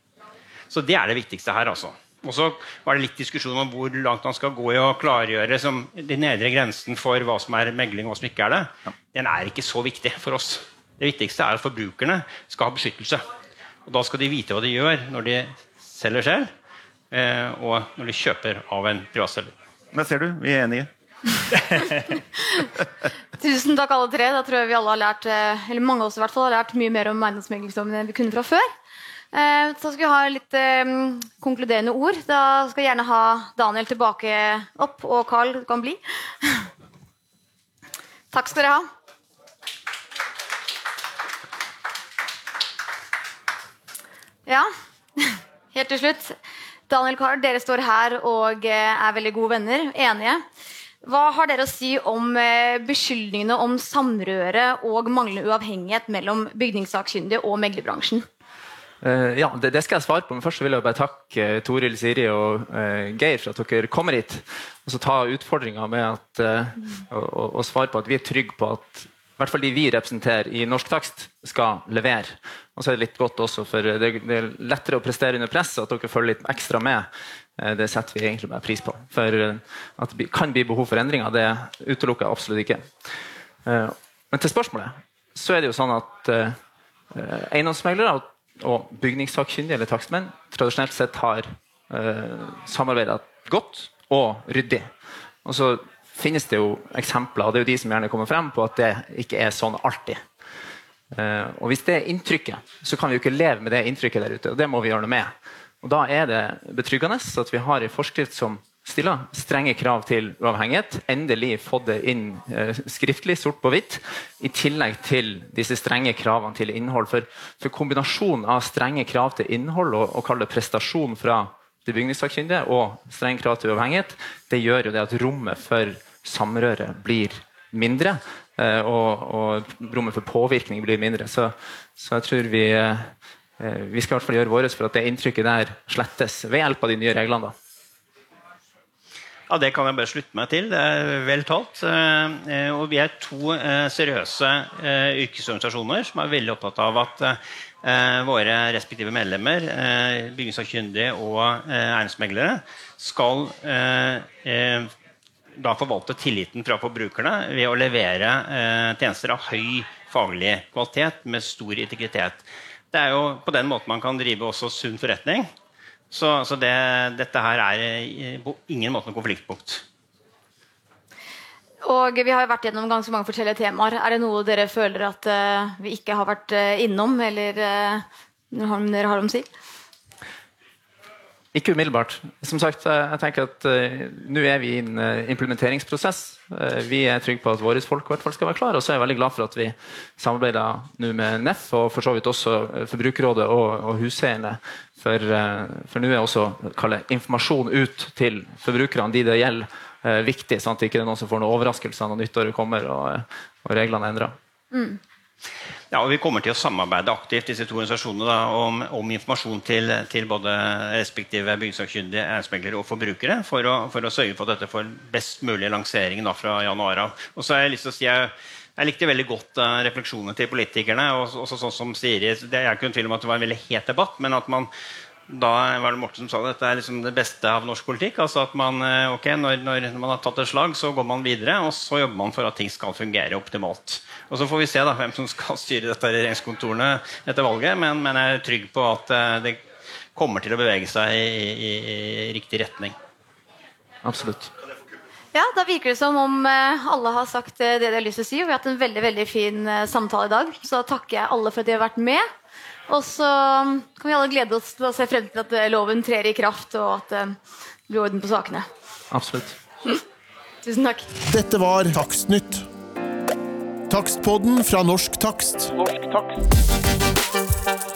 Så det er det viktigste her. altså. Og så var det litt diskusjon om hvor langt man skal gå i å klargjøre som de nedre grensen for hva som er megling og hva som ikke er det. Den er ikke så viktig for oss. Det viktigste er at forbrukerne skal ha beskyttelse. Og Da skal de vite hva de gjør når de selger selv, eh, og når de kjøper av en privatselger. Der ser du, vi er enige. Tusen takk, alle tre. Da tror jeg vi alle har lært eh, eller mange av oss i hvert fall, har lært mye mer om eiendomsmeglingsdommen enn vi kunne fra før. Eh, så skal vi ha litt um, konkluderende ord. Da skal jeg gjerne ha Daniel tilbake opp, og Carl kan bli. Takk skal dere ha. Ja, helt til slutt. Daniel Carl, dere står her og eh, er veldig gode venner. Enige. Hva har dere å si om eh, beskyldningene om samrøre og manglende uavhengighet mellom bygningssakkyndige og meglerbransjen? Uh, ja, det, det, skal jeg svare på, men først vil jeg bare takke uh, Toril, Siri og uh, Geir for at dere kommer hit. Og så ta utfordringa med å svare på at vi er trygge på at i hvert fall de vi representerer i norsk takst, skal levere. Og så er det litt godt også, for det, er lettere å prestere under press, at dere følger litt ekstra med. Det setter vi egentlig bare pris på. For at det kan bli behov for endringer, det utelukker jeg absolutt ikke. Men til spørsmålet, så er det jo sånn at eiendomsmeglere og bygningssakkyndige eller takstmenn tradisjonelt sett har samarbeida godt og ryddig. Og så finnes det jo eksempler, og det er jo de som gjerne kommer frem på at det ikke er sånn alltid. Eh, og Hvis det er inntrykket, så kan vi jo ikke leve med det inntrykket der ute. og Det må vi gjøre noe med. Og Da er det betryggende at vi har en forskrift som stiller strenge krav til uavhengighet. Endelig fått det inn eh, skriftlig, sort på hvitt, i tillegg til disse strenge kravene til innhold. For, for kombinasjonen av strenge krav til innhold og, og kalle det prestasjon fra de bygningssakkyndige og strenge krav til uavhengighet, det gjør jo det at rommet for samrøret blir mindre. Eh, og, og, rommet for påvirkning blir mindre. Så, så jeg tror vi, eh, vi skal i hvert fall gjøre vårt for at det inntrykket der slettes ved hjelp av de nye reglene. da. Ja, Det kan jeg bare slutte meg til. Det er vel talt. Eh, og vi er to seriøse yrkesorganisasjoner som er veldig opptatt av at våre respektive medlemmer, bygningssakkyndige og eiendomsmeglere, skal da forvalte tilliten fra forbrukerne ved å levere eh, tjenester av høy faglig kvalitet med stor integritet. Det er jo på den måten man kan drive også sunn forretning. Så, så det, dette her er på ingen måte noe konfliktpunkt. Og Vi har jo vært gjennom ganske mange forskjellige temaer. Er det noe dere føler at uh, vi ikke har vært uh, innom, eller uh, dere har om å si? Ikke umiddelbart. Som sagt, jeg tenker at uh, Nå er vi i en uh, implementeringsprosess. Uh, vi er trygge på at våre folk hvert fall skal være klare. Og så er jeg veldig glad for at vi samarbeider nå med NEF og for så vidt også Forbrukerrådet og, og huseierne. For, for nå er også informasjon ut til forbrukerne, de det gjelder, viktig. sånn at det ikke er noen som får noen overraskelser når nyttåret kommer og, og reglene er endra. Mm. Ja, og Vi kommer til å samarbeide aktivt disse to organisasjonene da, om, om, informasjon til, til både respektive byggesakkyndige, eiendomsmeglere og forbrukere, for å, for å, sørge for at dette får best mulig lansering da, fra januar av. Og så har Jeg lyst til å si jeg, jeg likte veldig godt uh, refleksjonene til politikerne. og også sånn som Siri, Det er ikke en tvil om at det var en veldig het debatt, men at man da var det Morten som sa det, dette er liksom det beste av norsk politikk. altså at man, eh, ok, når, når man har tatt et slag, så går man videre, og så jobber man for at ting skal fungere optimalt. Og Så får vi se da, hvem som skal styre dette regjeringskontorene etter valget, men, men jeg er trygg på at eh, det kommer til å bevege seg i, i, i riktig retning. Absolutt. Ja, Da virker det som om eh, alle har sagt det de har lyst til å si. Og vi har hatt en veldig veldig fin samtale i dag. Så da takker jeg alle for at de har vært med. Og så mm, kan vi alle glede oss til å se frem til at eh, loven trer i kraft, og at det blir orden på sakene. Absolutt. Tusen takk. Dette var Takstnytt. Takstpodden fra Norsk Takst. Norsk takst.